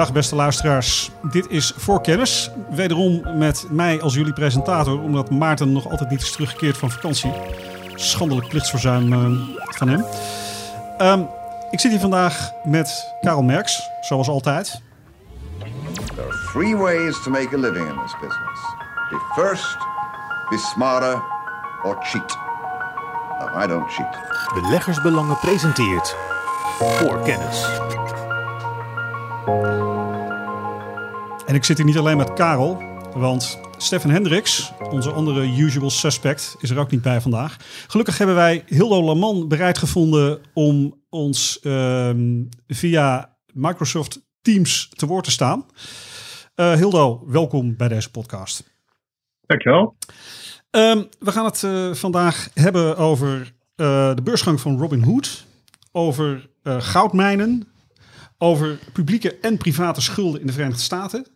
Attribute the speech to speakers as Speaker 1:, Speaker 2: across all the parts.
Speaker 1: Dag beste luisteraars, dit is Voor Kennis. Wederom met mij als jullie presentator, omdat Maarten nog altijd niet is teruggekeerd van vakantie. Schandelijk plichtsverzuim uh, van hem. Um, ik zit hier vandaag met Karel Merks, zoals altijd.
Speaker 2: There are three ways to make a living in this business. Be first, be smarter or cheat. No, I don't cheat.
Speaker 3: Beleggersbelangen presenteert Voor Kennis.
Speaker 1: En ik zit hier niet alleen met Karel, want Stefan Hendricks, onze andere usual suspect, is er ook niet bij vandaag. Gelukkig hebben wij Hildo Laman bereid gevonden om ons uh, via Microsoft Teams te woord te staan. Uh, Hildo, welkom bij deze podcast.
Speaker 4: Dankjewel.
Speaker 1: Um, we gaan het uh, vandaag hebben over uh, de beursgang van Robinhood, over goudmijnen, over publieke en private schulden in de Verenigde Staten.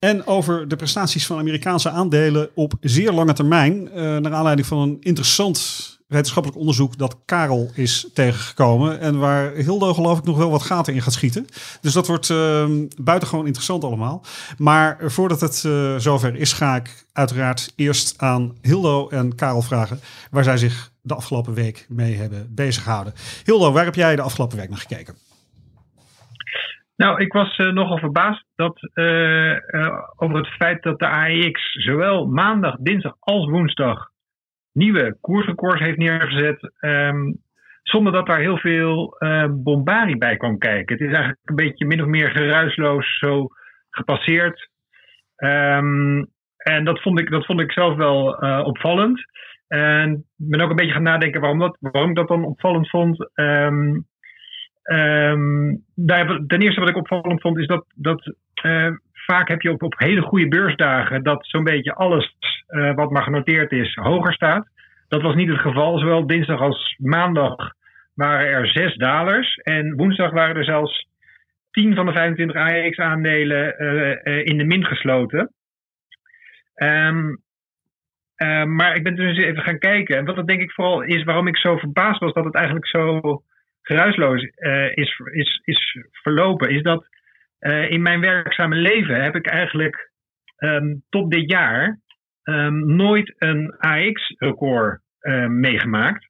Speaker 1: En over de prestaties van Amerikaanse aandelen op zeer lange termijn. Uh, naar aanleiding van een interessant wetenschappelijk onderzoek dat Karel is tegengekomen. En waar Hildo geloof ik nog wel wat gaten in gaat schieten. Dus dat wordt uh, buitengewoon interessant allemaal. Maar voordat het uh, zover is, ga ik uiteraard eerst aan Hildo en Karel vragen waar zij zich de afgelopen week mee hebben bezig gehouden. Hildo, waar heb jij de afgelopen week naar gekeken?
Speaker 4: Nou, ik was uh, nogal verbaasd dat, uh, uh, over het feit dat de AEX zowel maandag, dinsdag als woensdag nieuwe koersrecords heeft neergezet. Um, zonder dat daar heel veel bombarie bij kwam kijken. Het is eigenlijk een beetje min of meer geruisloos zo gepasseerd. Um, en dat vond, ik, dat vond ik zelf wel opvallend. En ben ook een beetje gaan nadenken waarom, dat, waarom ik dat dan opvallend vond. Um, Um, daar, ten eerste wat ik opvallend vond is dat, dat uh, vaak heb je op, op hele goede beursdagen dat zo'n beetje alles uh, wat maar genoteerd is hoger staat. Dat was niet het geval. Zowel dinsdag als maandag waren er zes dalers. En woensdag waren er zelfs 10 van de 25 AEX-aandelen uh, in de min gesloten. Um, maar ik ben dus even gaan kijken. En wat dat denk ik vooral is waarom ik zo verbaasd was dat het eigenlijk zo geruisloos uh, is, is, is verlopen, is dat uh, in mijn werkzame leven heb ik eigenlijk um, tot dit jaar um, nooit een AX-record uh, meegemaakt.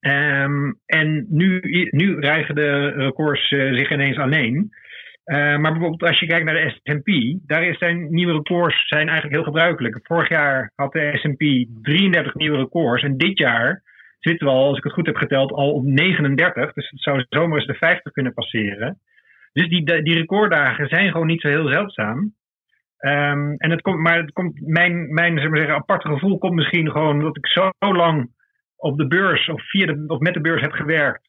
Speaker 4: Um, en nu, nu rijgen de records zich ineens alleen. maar bijvoorbeeld als je kijkt naar de S&P, daar zijn nieuwe records zijn eigenlijk heel gebruikelijk. Vorig jaar had de S&P 33 nieuwe records en dit jaar zitten we al, als ik het goed heb geteld, al op 39. Dus het zou zomaar eens de 50 kunnen passeren. Dus die, die recorddagen zijn gewoon niet zo heel zeldzaam. Um, en het komt, maar het komt, mijn, mijn zeg maar zeggen, aparte gevoel komt misschien gewoon dat ik zo lang op de beurs of, via de, of met de beurs heb gewerkt.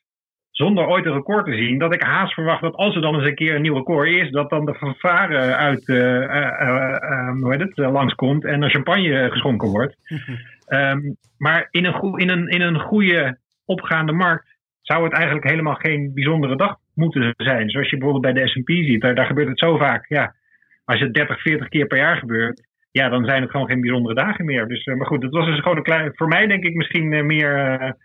Speaker 4: Zonder ooit een record te zien, dat ik haast verwacht dat als er dan eens een keer een nieuw record is, dat dan de fanfare uit uh, hoe heet het, langskomt en er champagne geschonken wordt. Um, maar in een, in, een, in een goede opgaande markt zou het eigenlijk helemaal geen bijzondere dag moeten zijn. Zoals je bijvoorbeeld bij de SP ziet, daar, daar gebeurt het zo vaak. Ja, als het 30, 40 keer per jaar gebeurt, ja, dan zijn het gewoon geen bijzondere dagen meer. Dus, maar goed, het was dus gewoon een klein, voor mij denk ik misschien meer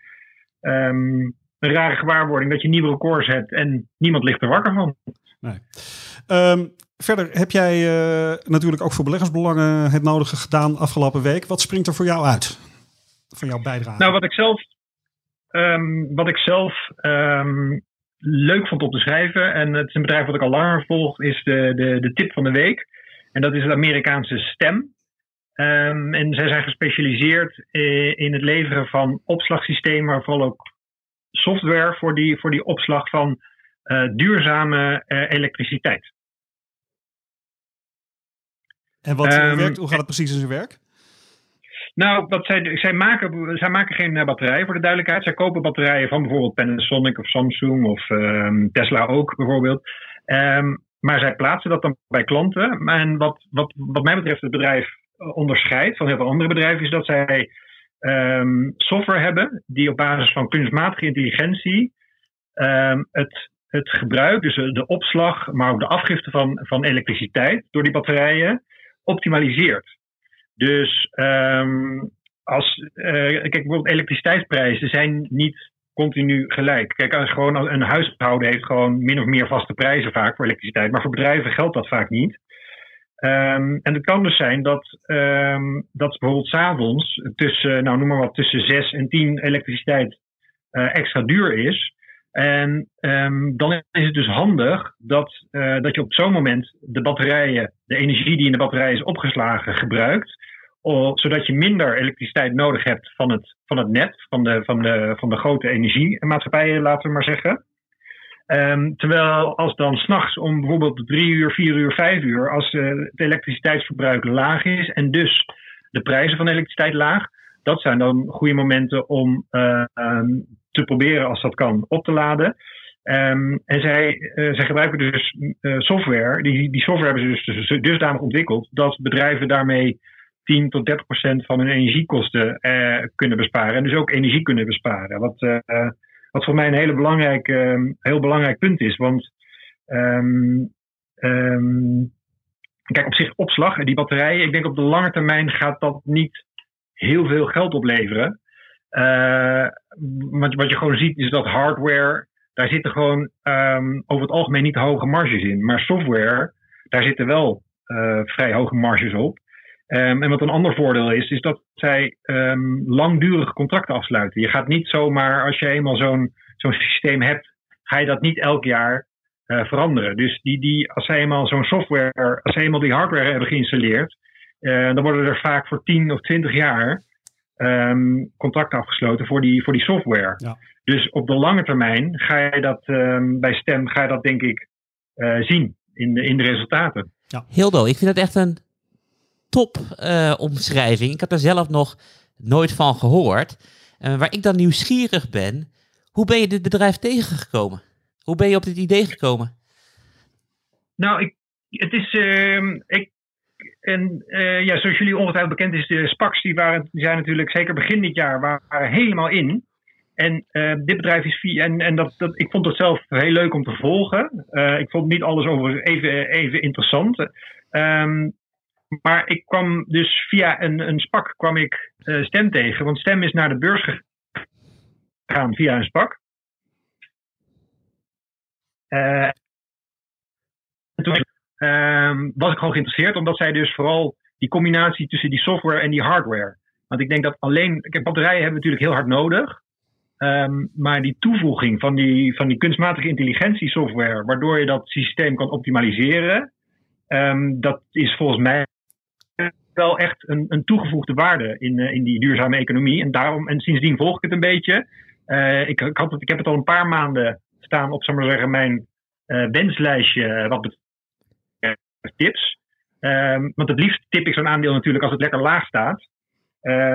Speaker 4: um, een rare gewaarwording dat je nieuwe records hebt en niemand ligt er wakker van.
Speaker 1: Nee. Um, verder heb jij natuurlijk ook voor beleggersbelangen het nodige gedaan afgelopen week. Wat springt er voor jou uit? Van jouw bijdrage?
Speaker 4: Nou, wat ik zelf, um, wat ik zelf um, leuk vond om te schrijven, en het is een bedrijf wat ik al langer volg, is de, de, de tip van de week. En dat is het Amerikaanse STEM. Um, en zij zijn gespecialiseerd in het leveren van opslagsystemen, maar vooral ook software voor die, voor die opslag van uh, duurzame uh, elektriciteit.
Speaker 1: En wat, um, hoe, werkt, hoe gaat het precies in zijn werk?
Speaker 4: Nou, wat zij, zij, maken, zij maken geen uh, batterijen voor de duidelijkheid. Zij kopen batterijen van bijvoorbeeld Panasonic of Samsung of um, Tesla ook bijvoorbeeld. Um, maar zij plaatsen dat dan bij klanten. En wat, wat, wat mij betreft het bedrijf onderscheidt van heel veel andere bedrijven, is dat zij um, software hebben die op basis van kunstmatige intelligentie het, het gebruik, dus de opslag, maar ook de afgifte van, van elektriciteit door die batterijen optimaliseert. Dus um, als, uh, kijk, bijvoorbeeld elektriciteitsprijzen zijn niet continu gelijk. Kijk, als gewoon een huishouden heeft gewoon min of meer vaste prijzen vaak voor elektriciteit. Maar voor bedrijven geldt dat vaak niet. Um, en het kan dus zijn dat, um, dat bijvoorbeeld s'avonds tussen, nou noem maar wat, tussen 6 en 10 elektriciteit uh, extra duur is. En um, dan is het dus handig dat, uh, dat je op zo'n moment de batterijen, de energie die in de batterij is opgeslagen, gebruikt. zodat je minder elektriciteit nodig hebt van het, van het net, van de, van, de, van de grote energiemaatschappijen, laten we maar zeggen. Um, terwijl als dan s'nachts om bijvoorbeeld drie uur, vier uur, vijf uur, als uh, het elektriciteitsverbruik laag is en dus de prijzen van elektriciteit laag, dat zijn dan goede momenten om uh, um, te proberen, als dat kan, op te laden. Um, en zij, uh, zij gebruiken dus software. Die, die software hebben ze dus, dus dusdanig ontwikkeld dat bedrijven daarmee 10 tot 30 procent van hun energiekosten kunnen besparen. En dus ook energie kunnen besparen. Wat wat voor mij een hele belangrijk, um, heel belangrijk punt is. Want um, um, kijk, op zich opslag en die batterijen, ik denk op de lange termijn gaat dat niet heel veel geld opleveren. Uh, wat, wat je gewoon ziet is dat hardware, daar zitten gewoon over het algemeen niet hoge marges in. Maar software, daar zitten wel uh, vrij hoge marges op. Um, en wat een ander voordeel is, is dat zij um, langdurige contracten afsluiten. Je gaat niet zomaar, als je eenmaal zo'n zo'n systeem hebt, ga je dat niet elk jaar uh, veranderen. Dus die, die, als zij eenmaal zo'n software, als zij eenmaal die hardware hebben geïnstalleerd, uh, dan worden er vaak voor 10 of 20 jaar um, contracten afgesloten voor die, voor die software. Ja. Dus op de lange termijn ga je dat bij STEM, ga je dat denk ik uh, zien in de, in de resultaten.
Speaker 5: Ja. Hildo, ik vind dat echt een top uh, omschrijving. Ik had er zelf nog nooit van gehoord. Uh, waar ik dan nieuwsgierig ben, hoe ben je dit bedrijf tegengekomen? Hoe ben je op dit idee gekomen?
Speaker 4: Nou, ik, het is. Uh, ik, en uh, ja, zoals jullie ongetwijfeld bekend is, de SPACs die, waren, die zijn natuurlijk zeker begin dit jaar waren helemaal in. En dit bedrijf is via. En, en dat, dat, ik vond het zelf heel leuk om te volgen. Ik vond niet alles over even, even interessant. Um, maar ik kwam dus via een, een kwam ik uh, Stem tegen. Want Stem is naar de beurs gegaan via een SPAC. Uh, toen uh, was ik gewoon geïnteresseerd, omdat zij dus vooral die combinatie tussen die software en die hardware. Want ik denk dat alleen, kijk, batterijen hebben we natuurlijk heel hard nodig. Um, maar die toevoeging van die, van die kunstmatige intelligentie software, waardoor je dat systeem kan optimaliseren, um, dat is volgens mij wel echt een, een toegevoegde waarde in, uh, in die duurzame economie. En, daarom, en sindsdien volg ik het een beetje. Uh, ik, ik, had ik heb het al een paar maanden staan op, zal maar zeggen, mijn uh, wenslijstje wat betreft tips. Um, want het liefst tip ik zo'n aandeel natuurlijk als het lekker laag staat.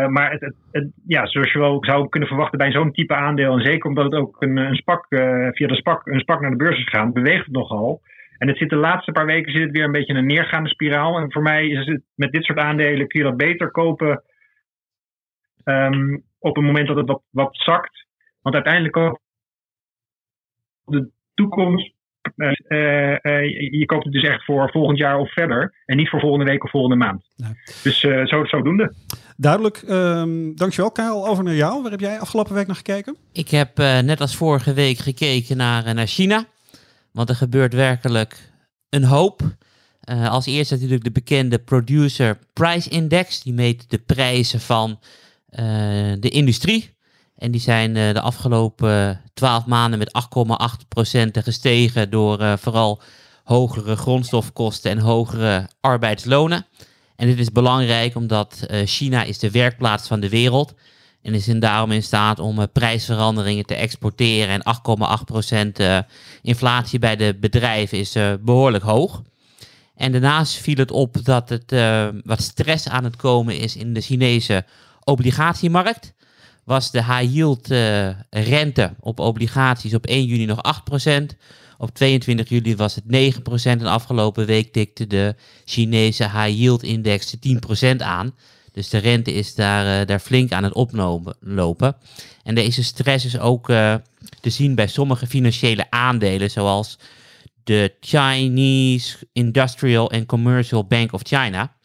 Speaker 4: Maar het, het, ja, zoals je wel zou kunnen verwachten bij zo'n type aandeel, en zeker omdat het ook een, een spak, via de spak, een spak naar de beurs is gegaan, beweegt het nogal. En het zit de laatste paar weken zit het weer een beetje in een neergaande spiraal. En voor mij is het met dit soort aandelen kun je dat beter kopen um, op het moment dat het wat, wat zakt. Want uiteindelijk ook de toekomst. Uh, uh, je koopt het dus echt voor volgend jaar of verder. En niet voor volgende week of volgende maand. Nee. Dus uh, zo, zodoende.
Speaker 1: Duidelijk. Um, dankjewel, Karel. Over naar jou. Waar heb jij afgelopen week naar gekeken?
Speaker 5: Ik heb net als vorige week gekeken naar, naar China. Want er gebeurt werkelijk een hoop. Uh, als eerste natuurlijk de bekende Producer Price Index. Die meet de prijzen van uh, de industrie. En die zijn uh, de afgelopen 12 maanden met 8,8% gestegen door vooral hogere grondstofkosten en hogere arbeidslonen. En dit is belangrijk omdat China is de werkplaats van de wereld en is daarom in staat om uh, prijsveranderingen te exporteren. En 8,8% uh, inflatie bij de bedrijven is uh, behoorlijk hoog. En daarnaast viel het op dat het wat stress aan het komen is in de Chinese obligatiemarkt. Was de high yield rente op obligaties op 1 juni nog 8%. Op 22 juli was het 9% en afgelopen week tikte de Chinese high yield index 10% aan. Dus de rente is daar, uh, daar flink aan het oplopen. En deze stress is ook uh, te zien bij sommige financiële aandelen, zoals de Chinese Industrial and Commercial Bank of China.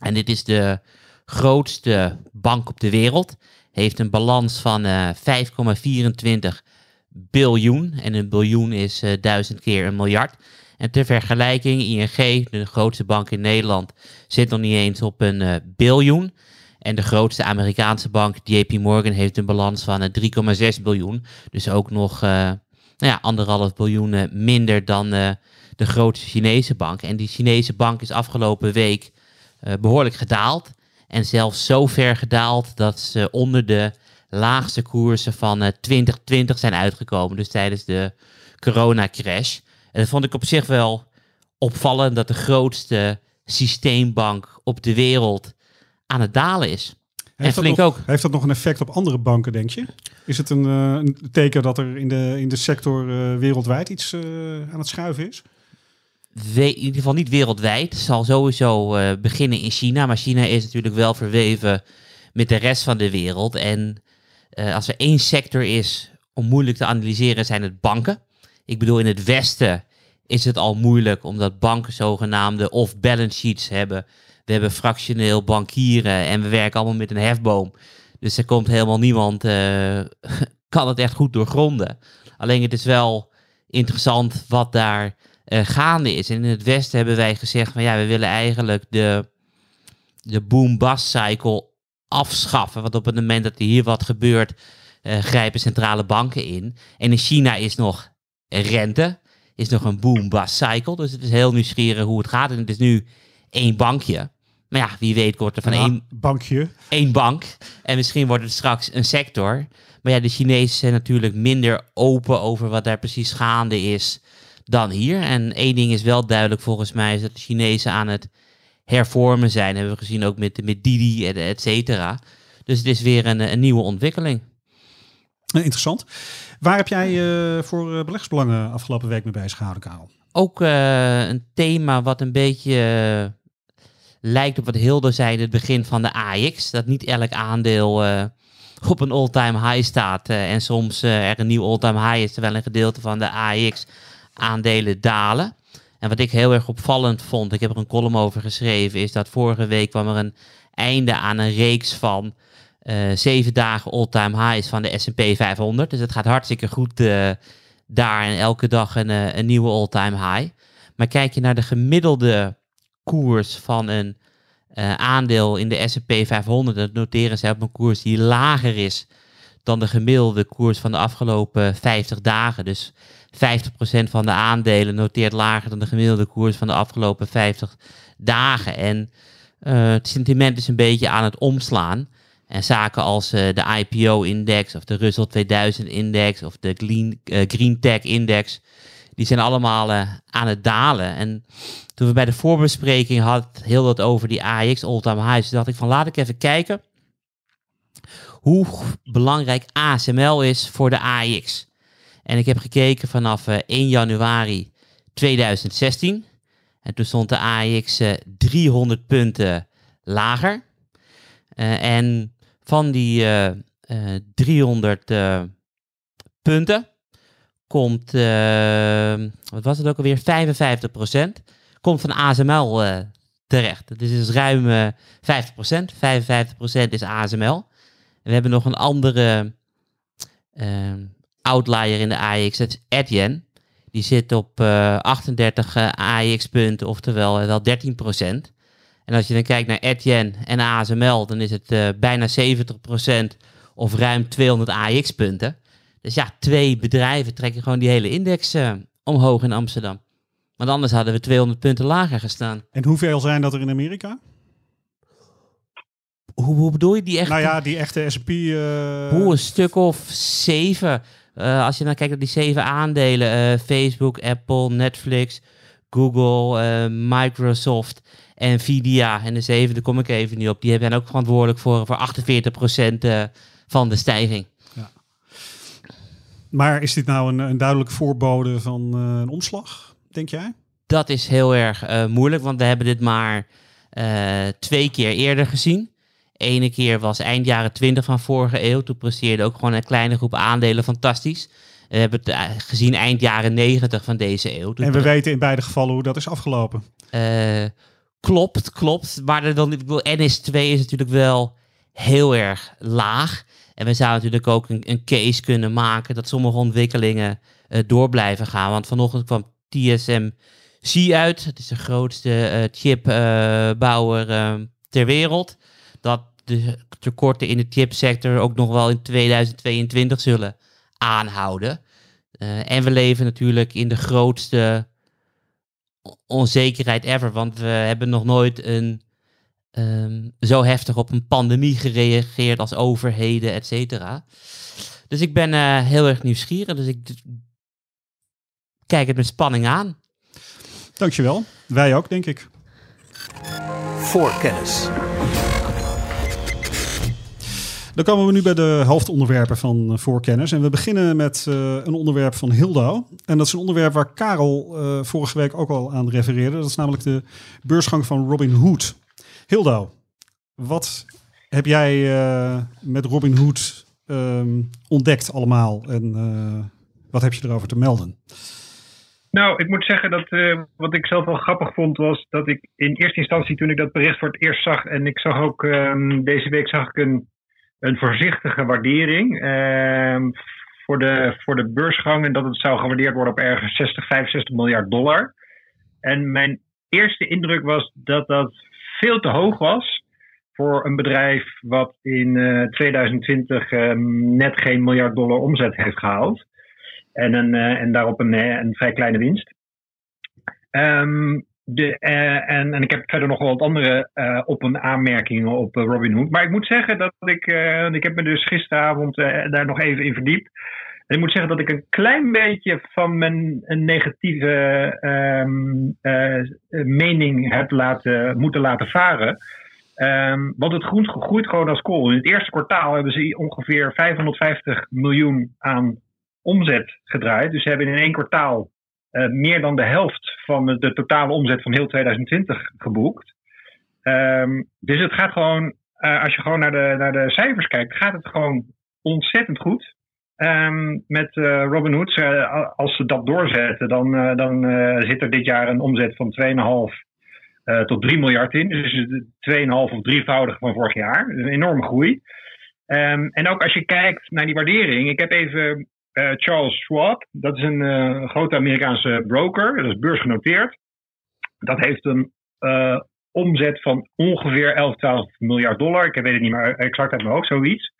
Speaker 5: En dit is de grootste bank op de wereld. Heeft een balans van eh 5,24 biljoen. En een biljoen is eh, duizend keer een miljard. En ter vergelijking, ING, de grootste bank in Nederland, zit nog niet eens op een eh, biljoen. En de grootste Amerikaanse bank, JP Morgan, heeft een balans van eh, 3,6 biljoen. Dus ook nog eh, nou ja, anderhalf biljoen eh, minder dan eh, de grootste Chinese bank. En die Chinese bank is afgelopen week eh, behoorlijk gedaald. En zelfs zo ver gedaald dat ze onder de laagste koersen van eh, 2020 zijn uitgekomen. Dus tijdens de coronacrash. En dat vond ik op zich wel opvallend dat de grootste systeembank op de wereld aan het dalen is. En
Speaker 1: Heeft dat, nog,
Speaker 5: ook.
Speaker 1: heeft dat nog een effect op andere banken, denk je? Is het een, eh, een teken dat er in de, in de sector eh, wereldwijd iets eh, aan het schuiven is?
Speaker 5: we- in ieder geval niet wereldwijd. Het zal sowieso beginnen in China. Maar China is natuurlijk wel verweven met de rest van de wereld. En als er één sector is om moeilijk te analyseren, zijn het banken. Ik bedoel, in het Westen is het al moeilijk omdat banken zogenaamde off-balance sheets hebben. We hebben fractioneel bankieren en we werken allemaal met een hefboom. Dus er komt helemaal niemand, eh, kan het echt goed doorgronden. Alleen het is wel interessant wat daar eh, gaande is. En in het Westen hebben wij gezegd van ja, we willen eigenlijk de, de boom-bust cycle afschaffen. Want op het moment dat er hier wat gebeurt, eh, grijpen centrale banken in. En in China is nog rente, is nog een boom-bust cycle. Dus het is heel nieuwsgierig hoe het gaat. En het is nu één bankje. Maar ja, wie weet wordt er van
Speaker 1: Ja,
Speaker 5: één
Speaker 1: bankje.
Speaker 5: één bank. En misschien wordt het straks een sector. Maar ja, de Chinezen zijn natuurlijk minder open over wat daar precies gaande is dan hier. En één ding is wel duidelijk volgens mij, is dat de Chinezen aan het hervormen zijn. hebben we gezien ook met, met Didi, et cetera. Dus het is weer een, een nieuwe ontwikkeling.
Speaker 1: Eh, interessant. Waar heb jij eh, voor eh, beleggersbelangen afgelopen week mee bezig gehouden, Karel?
Speaker 5: Ook een thema wat een beetje lijkt op wat Hilde zei in het begin van de AX. Dat niet elk aandeel op een all-time high staat. en soms er een nieuw all-time high is, terwijl een gedeelte van de AX aandelen dalen. En wat ik heel erg opvallend vond, ik heb er een column over geschreven, is dat vorige week kwam er een einde aan een reeks van zeven dagen all-time highs van de S&P 500. Dus het gaat hartstikke goed eh, daar en elke dag een, eh, een nieuwe all-time high. Maar kijk je naar de gemiddelde koers van een eh, aandeel in de S&P 500, dan noteren zij op een koers die lager is dan de gemiddelde koers van de afgelopen 50 dagen. Dus 50% van de aandelen noteert lager dan de gemiddelde koers van de afgelopen 50 dagen. En eh, het sentiment is een beetje aan het omslaan. En zaken als eh, de IPO-index of de Russell 2000-index of de Green, eh, Green Tech-index, die zijn allemaal eh, aan het dalen. En toen we bij de voorbespreking hadden, heel dat over die AX all-time highs, dacht ik van laat ik even kijken hoe belangrijk ASML is voor de AX. En ik heb gekeken vanaf eh, 1 januari 2016. En toen stond de AX eh, 300 punten lager. Eh, en van die eh, eh, 300 eh, punten komt, eh, wat was het ook alweer, 55% komt van ASML eh, terecht. Dat is dus ruim eh 50%. 55% is ASML. En we hebben nog een andere eh, outlier in de AX, dat is Adyen. Die zit op eh 38 eh, AX-punten, oftewel eh, wel 13%. En als je dan kijkt naar Adyen en ASML, dan is het eh, bijna 70% of ruim 200 AX-punten. Dus ja, twee bedrijven trekken gewoon die hele index eh, omhoog in Amsterdam. Want anders hadden we 200 punten lager gestaan.
Speaker 1: En hoeveel zijn dat er in Amerika?
Speaker 5: Hoe, hoe bedoel je die echt?
Speaker 1: Nou ja, die echte S&P... eh,
Speaker 5: Hoe een stuk of zeven. Als je dan kijkt naar die zeven aandelen: Facebook, Apple, Netflix, Google, eh, Microsoft, Nvidia. En de zevende kom ik even niet op. Die zijn ook verantwoordelijk voor, voor 48% eh, van de stijging.
Speaker 1: Maar is dit nou een, een duidelijk voorbode van eh, een omslag, denk jij?
Speaker 5: Dat is heel erg eh, moeilijk, want we hebben dit maar twee keer eerder gezien. Ene keer was eind jaren 20 van vorige eeuw. Toen presteerde ook gewoon een kleine groep aandelen fantastisch. We hebben het gezien eind jaren 90 van deze eeuw. Toen
Speaker 1: En we weten in beide gevallen hoe dat is afgelopen.
Speaker 5: Eh, klopt, klopt. Maar dan, ik bedoel, NS2 is natuurlijk wel heel erg laag. En we zouden natuurlijk ook een, een case kunnen maken dat sommige ontwikkelingen uh, door blijven gaan. Want vanochtend kwam TSMC uit. Het is de grootste uh, chipbouwer uh, ter wereld. Dat de tekorten in de chipsector ook nog wel in 2022 zullen aanhouden. en we leven natuurlijk in de grootste onzekerheid ever. Want we hebben nog nooit een, um, zo heftig op een pandemie gereageerd als overheden, et cetera. Dus ik ben uh, heel erg nieuwsgierig. Dus ik kijk het met spanning aan.
Speaker 1: Dankjewel. Wij ook, denk ik.
Speaker 3: Voorkennis.
Speaker 1: Dan komen we nu bij de hoofdonderwerpen van uh, Voorkennis. En we beginnen met uh, een onderwerp van Hildau. En dat is een onderwerp waar Karel uh, vorige week ook al aan refereerde. Dat is namelijk de beursgang van Robin Hood. Hildau, wat heb jij met Robin Hood um, ontdekt allemaal? En wat heb je erover te melden?
Speaker 4: Nou, ik moet zeggen dat wat ik zelf wel grappig vond was dat ik in eerste instantie toen ik dat bericht voor het eerst zag en ik zag ook um, deze week zag ik een, een voorzichtige waardering um, voor, de, voor de beursgang en dat het zou gewaardeerd worden op ergens 60, 65 miljard dollar. En mijn eerste indruk was dat dat veel te hoog was voor een bedrijf wat in uh, 2020 net geen miljard dollar omzet heeft gehaald. En, een, uh, en daarop een, een vrij kleine winst. Um, de, uh, en, en ik heb verder nog wel wat andere uh, op- en aanmerkingen op Robinhood. Maar ik moet zeggen dat ik, ik heb me dus gisteravond daar nog even in verdiept. En ik moet zeggen dat ik een klein beetje van mijn een negatieve um, mening heb laten, moeten laten varen. Um, want het groeit, groeit gewoon als kool. In het eerste kwartaal hebben ze ongeveer 550 miljoen aan omzet gedraaid. Dus ze hebben in één kwartaal uh, meer dan de helft van de totale omzet van heel 2020 geboekt. Um, dus het gaat gewoon, uh, als je gewoon naar de, naar de cijfers kijkt, gaat het gewoon ontzettend goed. Um, met uh, Robin Hood, als ze dat doorzetten, dan, dan zit er dit jaar een omzet van 2,5 tot 3 miljard in. Dus 2,5 of drievoudig van vorig jaar. Een enorme groei. Um, en ook als je kijkt naar die waardering. Ik heb even uh, Charles Schwab, dat is een uh, grote Amerikaanse broker, dat is beursgenoteerd. Dat heeft een uh, omzet van ongeveer 11, 12 miljard dollar. Ik weet het niet meer exact uit mijn hoofd, zoiets.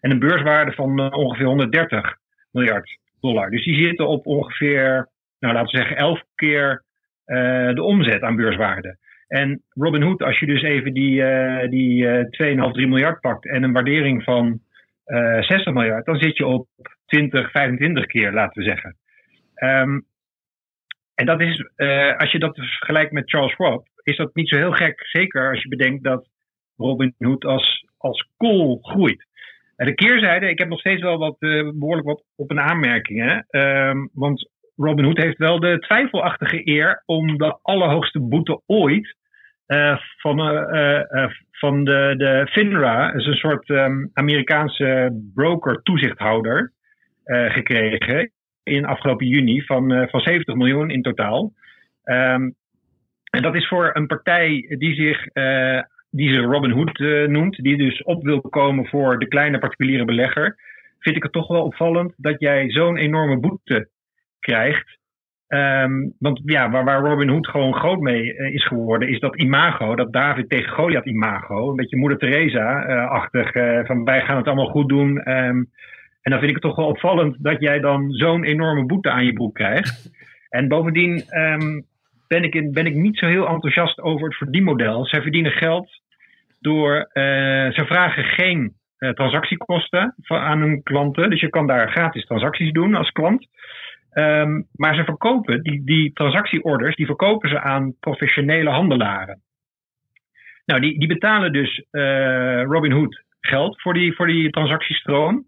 Speaker 4: En een beurswaarde van ongeveer 130 miljard dollar. Dus die zitten op ongeveer, nou laten we zeggen, 11 keer de omzet aan beurswaarde. En Robinhood, als je dus even die, die 2,5, 3 miljard pakt en een waardering van 60 miljard, dan zit je op 20, 25 keer, laten we zeggen. Um, en dat is, uh, als je dat vergelijkt met Charles Schwab, is dat niet zo heel gek. Zeker als je bedenkt dat Robin Hood als, als kool groeit. En de keerzijde, ik heb nog steeds wel wat, uh, behoorlijk wat op een aanmerking. Um, want Robin Hood heeft wel de twijfelachtige eer om de allerhoogste boete ooit uh, van, van de, de FINRA, is een soort um, Amerikaanse broker-toezichthouder. Uh, gekregen in afgelopen juni van, uh, van 70 miljoen in totaal. Um, en dat is voor een partij die zich, uh, die zich Robin Hood noemt, die dus op wil komen voor de kleine particuliere belegger, vind ik het toch wel opvallend dat jij zo'n enorme boete krijgt. Um, want ja, waar, waar Robin Hood gewoon groot mee is geworden, is dat imago, dat David tegen Goliath imago. Een beetje moeder Teresa-achtig, van wij gaan het allemaal goed doen. Um, en dan vind ik het toch wel opvallend dat jij dan zo'n enorme boete aan je broek krijgt. En bovendien um, ben, ik in, ben ik niet zo heel enthousiast over het verdienmodel. Zij verdienen geld door. Uh, ze vragen geen uh, transactiekosten van, aan hun klanten. Dus je kan daar gratis transacties doen als klant. Um, maar ze verkopen die, die transactieorders, die verkopen ze aan professionele handelaren. Nou, die, die betalen dus uh, Robinhood geld voor die, voor die transactiestroom.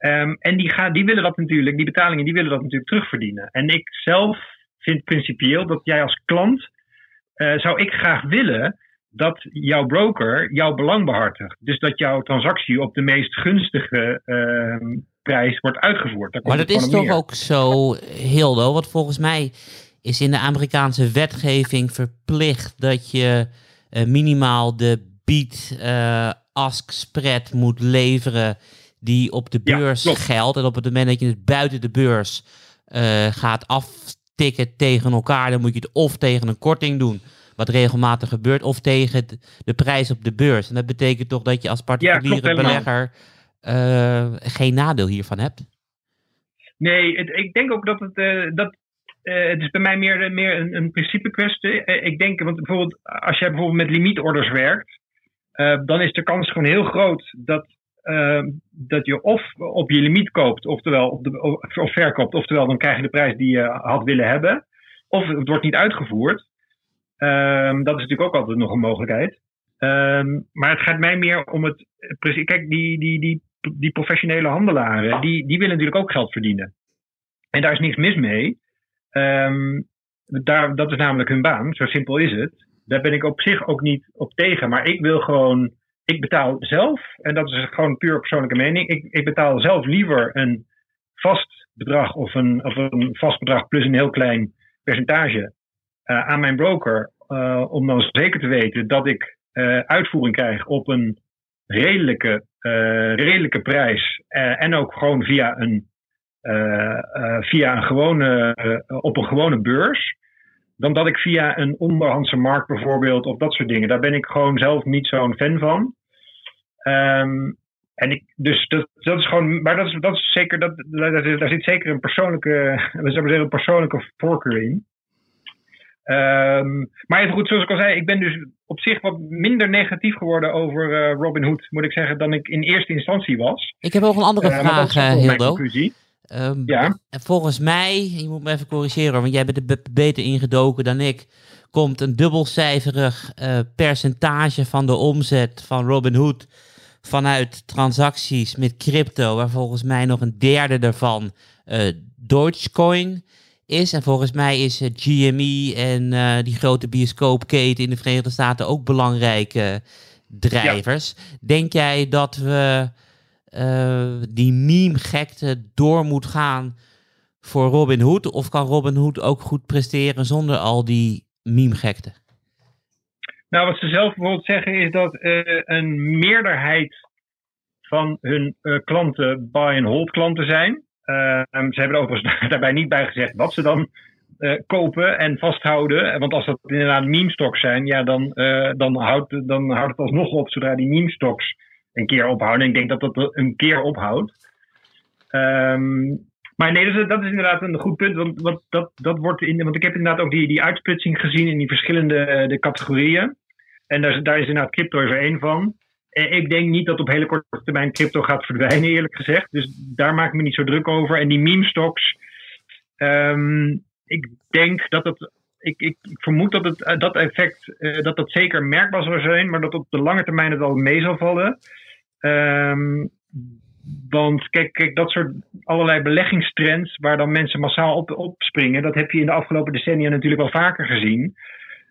Speaker 4: Um, en die, gaan, die willen dat natuurlijk, die betalingen, die willen dat natuurlijk terugverdienen. En ik zelf vind principieel dat jij als klant, uh, zou ik graag willen dat jouw broker jouw belang behartigt. Dus dat jouw transactie op de meest gunstige uh, prijs wordt uitgevoerd.
Speaker 5: maar dat is toch ook zo, Hildo, want volgens mij is in de Amerikaanse wetgeving verplicht dat je eh, minimaal de bid-ask spread moet leveren die op de
Speaker 4: Ja,
Speaker 5: beurs
Speaker 4: klopt.
Speaker 5: geldt. En op het moment dat je het buiten de beurs eh, gaat aftikken tegen elkaar, dan moet je het of tegen een korting doen, wat regelmatig gebeurt, of tegen de, prijs op de beurs. En dat betekent toch dat je als particuliere belegger eh, geen nadeel hiervan hebt.
Speaker 4: Nee, het- ik denk ook dat het. eh, dat, het is bij mij meer, meer een, een principe kwestie. Ik denk, want bijvoorbeeld, als jij bijvoorbeeld met limietorders werkt, dan is de kans gewoon heel groot dat, eh, dat je of op je limiet koopt, oftewel op de, of, verkoopt, oftewel dan krijg je de prijs die je had willen hebben, of het wordt niet uitgevoerd. Ehm, dat is natuurlijk ook altijd nog een mogelijkheid. Ehm, maar het gaat mij meer om het. Kijk, die, die, die, die professionele handelaren, die, die willen natuurlijk ook geld verdienen. En daar is niks mis mee. Ehm, daar, dat is namelijk hun baan, zo simpel is het. Daar ben ik op zich ook niet op tegen. Maar ik wil gewoon, ik betaal zelf, en dat is gewoon puur persoonlijke mening. Ik, ik betaal zelf liever een vast bedrag of een, of een vast bedrag plus een heel klein percentage eh, aan mijn broker. eh, om dan zeker te weten dat ik eh, uitvoering krijg op een redelijke, redelijke prijs. en ook gewoon via een, via een gewone, op een gewone beurs. Dan dat ik via een onderhandse markt bijvoorbeeld of dat soort dingen. Daar ben ik gewoon zelf niet zo'n fan van. Ehm, en ik, dus dat, dat is gewoon, maar dat is, dat is zeker, dat, daar, zit- daar zit zeker een persoonlijke, we zouden zeggen, een persoonlijke voorkeur in. Ehm, maar even goed, zoals ik al zei, ik ben dus op zich wat minder negatief geworden over eh, Robin Hood, moet ik zeggen, dan ik in eerste instantie was.
Speaker 5: Ik heb ook een andere
Speaker 4: dat
Speaker 5: vraag, eh, Hildo. Ehm,
Speaker 4: Ja.
Speaker 5: En Volgens mij, je moet me even corrigeren, want jij bent er be- beter ingedoken dan ik. Komt een dubbelcijferig eh, percentage van de omzet van Robinhood vanuit transacties met crypto, waar volgens mij nog een derde daarvan eh Dogecoin is. En volgens mij is eh, GME en die grote bioscoopketen in de Verenigde Staten ook belangrijke drijvers. Denk jij dat we eh, die meme-gekte door moet gaan voor Robin Hood? Of kan Robin Hood ook goed presteren zonder al die meme-gekte?
Speaker 4: Nou, wat ze zelf bijvoorbeeld zeggen is dat eh, een meerderheid van hun eh, klanten buy-and-hold klanten zijn. Eh, ze hebben er overigens daarbij niet bij gezegd wat ze dan kopen en vasthouden. Want als dat inderdaad meme-stocks zijn, ja, dan, dan, houdt, dan houdt het alsnog op zodra die meme-stocks een keer ophouden. En ik denk dat dat een keer ophoudt. Ehm, maar nee, dat is, dat is inderdaad een goed punt. Want, dat, dat wordt in, want ik heb inderdaad ook die, die uitsplitsing gezien in die verschillende eh, de categorieën. En daar, daar is inderdaad crypto er één van. En ik denk niet dat op hele korte termijn crypto gaat verdwijnen, eerlijk gezegd. Dus daar maak ik me niet zo druk over. En die meme stocks, ehm, ik denk dat het. Ik, ik, ik vermoed dat het, eh, dat effect eh, dat dat zeker merkbaar zal zijn, maar dat op de lange termijn het al mee zal vallen. Ehm, want kijk, kijk, dat soort allerlei beleggingstrends waar dan mensen massaal op, op springen, dat heb je in de afgelopen decennia natuurlijk wel vaker gezien.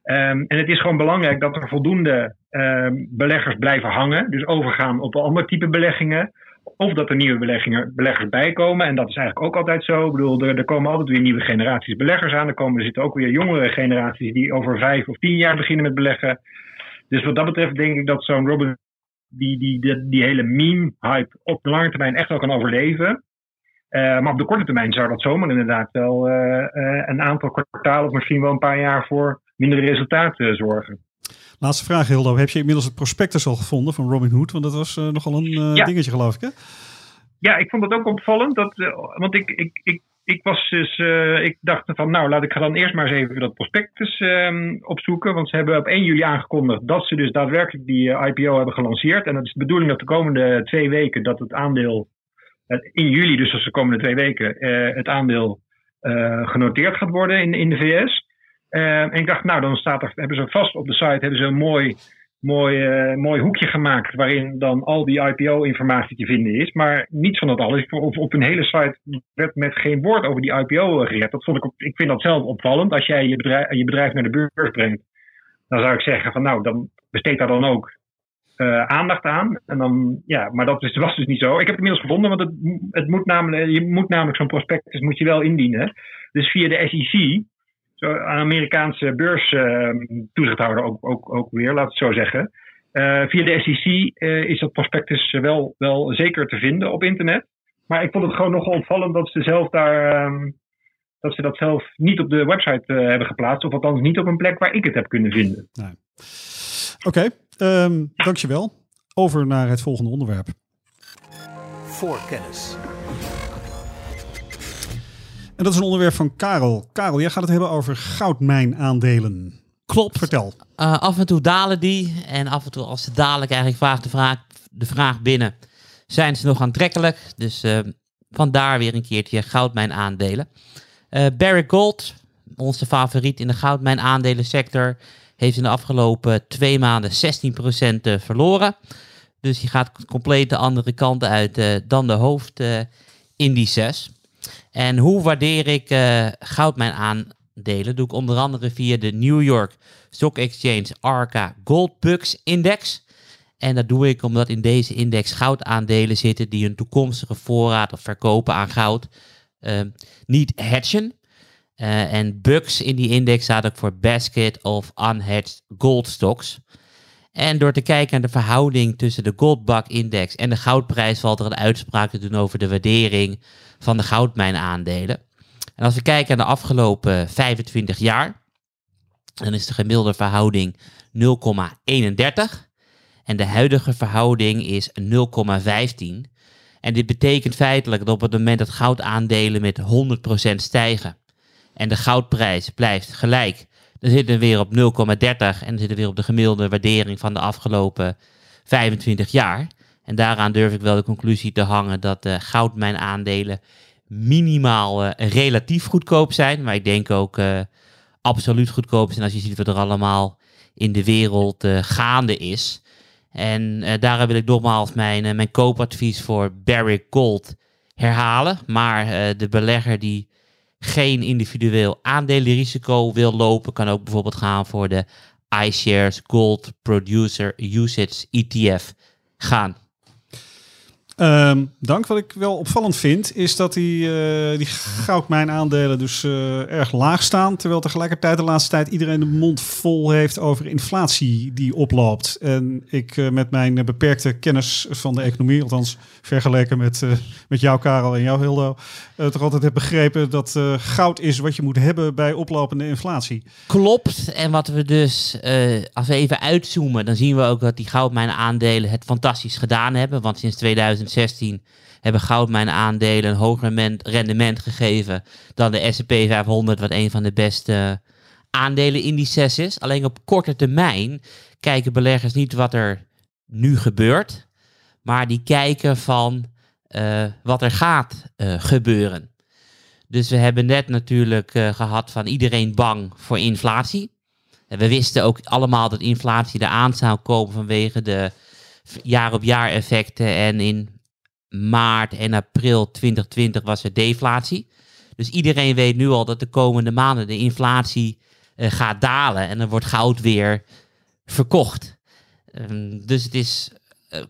Speaker 4: Ehm, en het is gewoon belangrijk dat er voldoende ehm, beleggers blijven hangen, dus overgaan op een ander type beleggingen. Of dat er nieuwe beleggers bijkomen. En dat is eigenlijk ook altijd zo. Ik bedoel, er, er komen altijd weer nieuwe generaties beleggers aan. Er, komen, er zitten ook weer jongere generaties die over vijf of tien jaar beginnen met beleggen. Dus wat dat betreft denk ik dat zo'n Robin die, die, die, hele meme-hype op de lange termijn echt wel kan overleven. Eh, maar op de korte termijn zou dat zomaar inderdaad wel eh, eh, een aantal kwartalen of misschien wel een paar jaar voor mindere resultaten zorgen.
Speaker 1: Laatste vraag, Hildo. Heb je inmiddels het prospectus al gevonden van Robin Hood? Want dat was eh, nogal een eh,
Speaker 4: Ja.
Speaker 1: dingetje, geloof ik, hè?
Speaker 4: Ja, ik vond het ook opvallend. Dat, eh, want ik, ik, ik, ik was dus, ik dacht van nou, laat ik ga dan eerst maar eens even dat prospectus ehm, opzoeken. Want ze hebben op 1 juli aangekondigd dat ze dus daadwerkelijk die IPO hebben gelanceerd. En dat is de bedoeling dat de komende twee weken dat het aandeel, in juli dus als de komende twee weken, het aandeel genoteerd gaat worden in, in de VS. Eh, en ik dacht, nou, dan staat er, hebben ze vast op de site hebben ze een mooi, mooi, eh, mooi hoekje gemaakt waarin dan al die IPO-informatie te vinden is. Maar niets van dat alles. Op, op een hele site werd met geen woord over die IPO gered. Dat vond ik, ik vind dat zelf opvallend. Als jij je bedrijf, je bedrijf naar de beurs brengt, dan zou ik zeggen van nou, dan besteed daar dan ook eh, aandacht aan. En dan, ja, maar dat is, was dus niet zo. Ik heb het inmiddels gevonden, want het, het moet namelijk, je moet namelijk zo'n prospectus moet je wel indienen. Dus via de SEC zo een Amerikaanse beurstoezichthouder ook, ook, ook weer, laat het zo zeggen. Eh, via de SEC eh, is dat prospectus wel, wel zeker te vinden op internet. Maar ik vond het gewoon nogal opvallend dat ze zelf daar. ehm, dat ze dat zelf niet op de website eh, hebben geplaatst. Of althans niet op een plek waar ik het heb kunnen vinden.
Speaker 1: Oké, ehm, dankjewel. Over naar het volgende onderwerp.
Speaker 3: Voorkennis.
Speaker 1: En dat is een onderwerp van Karel. Karel, jij gaat het hebben over goudmijnaandelen.
Speaker 5: Klopt.
Speaker 1: Vertel.
Speaker 5: Eh, af en toe dalen die. En af en toe, als ze dadelijk eigenlijk vraagt de vraag, de vraag binnen, zijn ze nog aantrekkelijk. Dus eh, vandaar weer een keertje goudmijnaandelen. Eh Barrick Gold, onze favoriet in de goudmijnaandelensector, heeft in de afgelopen twee maanden 16% eh, verloren. Dus die gaat compleet de andere kant uit dan de hoofdindices. En hoe waardeer ik eh goudmijnaandelen? Doe ik onder andere via de New York Stock Exchange Arca Gold Bucks Index. En dat doe ik omdat in deze index goudaandelen zitten die een toekomstige voorraad of verkopen aan goud eh, niet hedgen. Eh, en Bucks in die index staat ook voor Basket of Unhedged Gold Stocks. En door te kijken naar de verhouding tussen de Goldbug Index en de goudprijs valt er een uitspraak te doen over de waardering van de goudmijnaandelen. En als we kijken naar de afgelopen 25 jaar, dan is de gemiddelde verhouding 0,31. En de huidige verhouding is 0,15. En dit betekent feitelijk dat op het moment dat goudaandelen met 100% stijgen en de goudprijs blijft gelijk, dan zitten we weer op 0,30 en dan zitten we weer op de gemiddelde waardering van de afgelopen 25 jaar. En daaraan durf ik wel de conclusie te hangen dat de goudmijnaandelen minimaal eh, relatief goedkoop zijn. Maar ik denk ook eh, absoluut goedkoop zijn als je ziet wat er allemaal in de wereld eh, gaande is. En eh daarom wil ik nogmaals mijn, eh, mijn koopadvies voor Barrick Gold herhalen. Maar eh, de belegger die geen individueel aandelenrisico wil lopen, kan ook bijvoorbeeld gaan voor de iShares Gold Producer Usage ETF gaan.
Speaker 1: Ehm, dank. Wat ik wel opvallend vind, is dat die, eh die goudmijnaandelen dus eh, erg laag staan. Terwijl tegelijkertijd de laatste tijd iedereen de mond vol heeft over inflatie die oploopt. En ik eh, met mijn beperkte kennis van de economie, althans vergeleken met, met jou Karel en jou Hildo, toch altijd heb begrepen dat eh, goud is wat je moet hebben bij oplopende inflatie.
Speaker 5: Klopt. En wat we dus, eh, als we even uitzoomen, dan zien we ook dat die goudmijnaandelen het fantastisch gedaan hebben. Want sinds 2016 hebben goudmijnaandelen een hoger rendement- rendement gegeven dan de S&P 500, wat een van de beste aandelenindices is. Alleen op korte termijn kijken beleggers niet wat er nu gebeurt, maar die kijken van eh, wat er gaat eh, gebeuren. Dus we hebben net natuurlijk eh, gehad van iedereen bang voor inflatie. En we wisten ook allemaal dat inflatie eraan zou komen vanwege de jaar op jaar effecten. En in maart en april 2020 was er deflatie. Dus iedereen weet nu al dat de komende maanden de inflatie gaat dalen. En dan wordt goud weer verkocht. Ehm, dus het is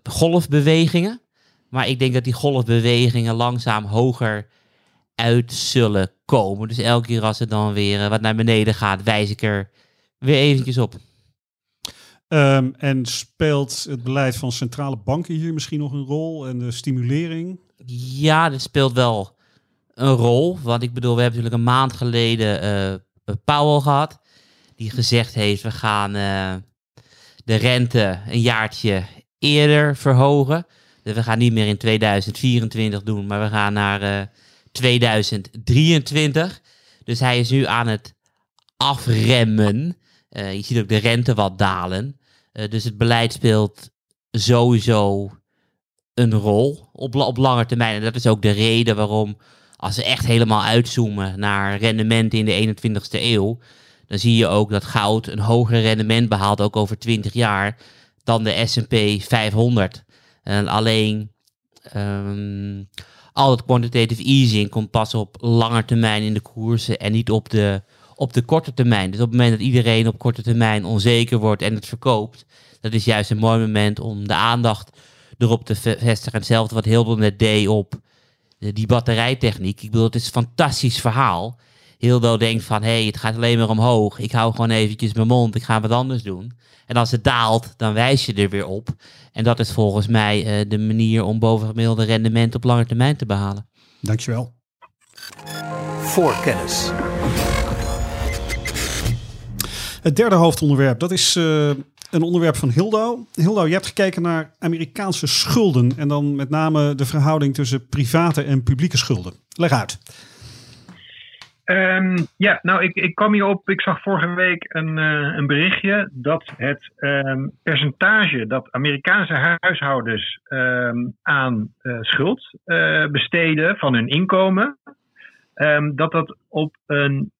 Speaker 5: golfbewegingen. Maar ik denk dat die golfbewegingen langzaam hoger uit zullen komen. Dus elke keer als het dan weer eh, wat naar beneden gaat, wijs ik er weer eventjes op.
Speaker 1: Ehm, en speelt het beleid van centrale banken hier misschien nog een rol en de stimulering?
Speaker 5: Ja, dit speelt wel een rol. Want ik bedoel, we hebben natuurlijk een maand geleden eh Powell gehad. Die gezegd heeft, we gaan eh, de rente een jaartje eerder verhogen. Dus we gaan niet meer in 2024 doen, maar we gaan naar eh, 2023. Dus hij is nu aan het afremmen. Eh, je ziet ook de rente wat dalen. Eh, dus het beleid speelt sowieso een rol op, op lange termijn. En dat is ook de reden waarom, als we echt helemaal uitzoomen naar rendementen in de 21ste eeuw, dan zie je ook dat goud een hoger rendement behaalt, ook over 20 jaar, dan de S&P 500. En alleen ehm, al het quantitative easing komt pas op lange termijn in de koersen en niet op de, op de korte termijn. Dus op het moment dat iedereen op korte termijn onzeker wordt en het verkoopt, dat is juist een mooi moment om de aandacht erop te ve- vestigen. En Hetzelfde wat Hildo net deed op de- die batterijtechniek. Ik bedoel, het is een fantastisch verhaal. Hildo denkt van, hé, hey, het gaat alleen maar omhoog. Ik hou gewoon eventjes mijn mond, ik ga wat anders doen. En als het daalt, dan wijs je er weer op. En dat is volgens mij uh, de manier om bovengemiddelde rendement op lange termijn te behalen.
Speaker 1: Dankjewel.
Speaker 3: Voorkennis.
Speaker 1: Het derde hoofdonderwerp, dat is uh, een onderwerp van Hildo. Hildo, je hebt gekeken naar Amerikaanse schulden en dan met name de verhouding tussen private en publieke schulden. Leg uit.
Speaker 4: Um, ja, nou, ik, ik kwam hierop. Ik zag vorige week een, uh, een berichtje dat het um, percentage dat Amerikaanse huishoudens um, aan uh, schuld uh, besteden van hun inkomen, dat dat op, een,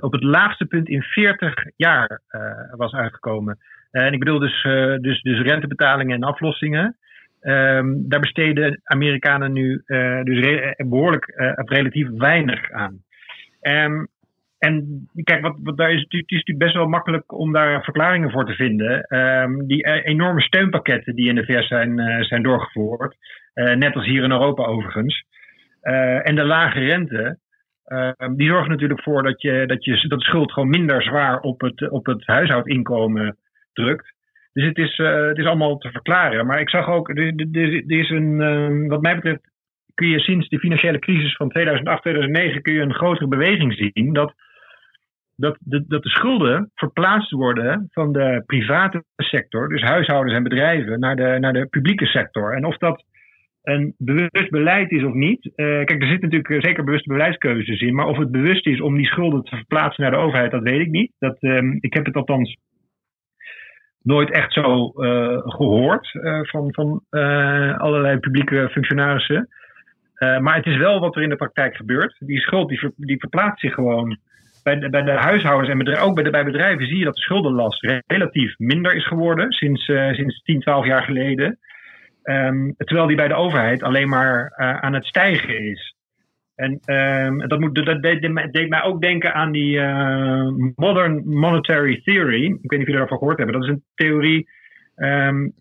Speaker 4: op het laagste punt in 40 jaar was uitgekomen. en ik bedoel dus, dus, dus rentebetalingen en aflossingen. daar besteden Amerikanen nu dus re behoorlijk relatief weinig aan. Um, en kijk, wat, wat daar is, het is natuurlijk best wel makkelijk om daar verklaringen voor te vinden. Um, die e-, enorme steunpakketten die in de VS zijn, uh, zijn doorgevoerd, uh, net als hier in Europa overigens. Uh, en de lage rente, die zorgen natuurlijk voor dat, je, dat, je, dat schuld gewoon minder zwaar op het, op het huishoudinkomen drukt. Dus het is, het is allemaal te verklaren. Maar ik zag ook, er, er is een, wat mij betreft, kun je sinds de financiële crisis van 2008, 2009 kun je een grotere beweging zien dat, dat, de, dat de schulden verplaatst worden van de private sector, dus huishoudens en bedrijven, naar de, naar de publieke sector. En of dat een bewust beleid is of niet. Uh, kijk, er zitten natuurlijk zeker bewuste beleidskeuzes in. Maar of het bewust is om die schulden te verplaatsen naar de overheid, dat weet ik niet. Dat, uh, ik heb het althans nooit echt zo uh, gehoord van, van allerlei publieke functionarissen. Uh, maar het is wel wat er in de praktijk gebeurt. Die schuld die, die verplaatst zich gewoon. Bij de, bij de huishoudens en ook bij, de, bij bedrijven zie je dat de schuldenlast relatief minder is geworden sinds, uh, sinds 10, 12 jaar geleden. Um, terwijl die bij de overheid alleen maar uh, aan het stijgen is. En um, dat, moet, dat deed, mij ook denken aan die Modern Monetary Theory. Ik weet niet of jullie daarvan gehoord hebben. Dat is een theorie um,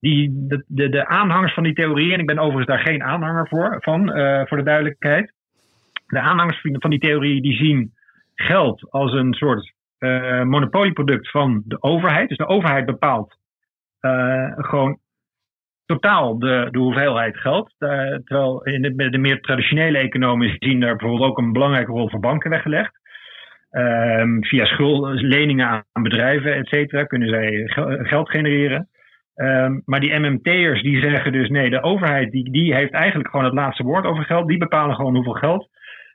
Speaker 4: die, de, de, de, aanhangers van die theorie, en ik ben overigens daar geen aanhanger voor, van, uh, voor de duidelijkheid. De aanhangers van die theorie die zien geld als een soort uh, monopolieproduct van de overheid. Dus de overheid bepaalt uh, gewoon totaal de, de hoeveelheid geld. terwijl in de, de, meer traditionele economen zien daar bijvoorbeeld ook een belangrijke rol voor banken weggelegd. Um, via schuld, leningen aan bedrijven, et cetera, kunnen zij geld genereren. Um, maar die MMT'ers die zeggen dus nee, de overheid die, die heeft eigenlijk gewoon het laatste woord over geld. Die bepalen gewoon hoeveel geld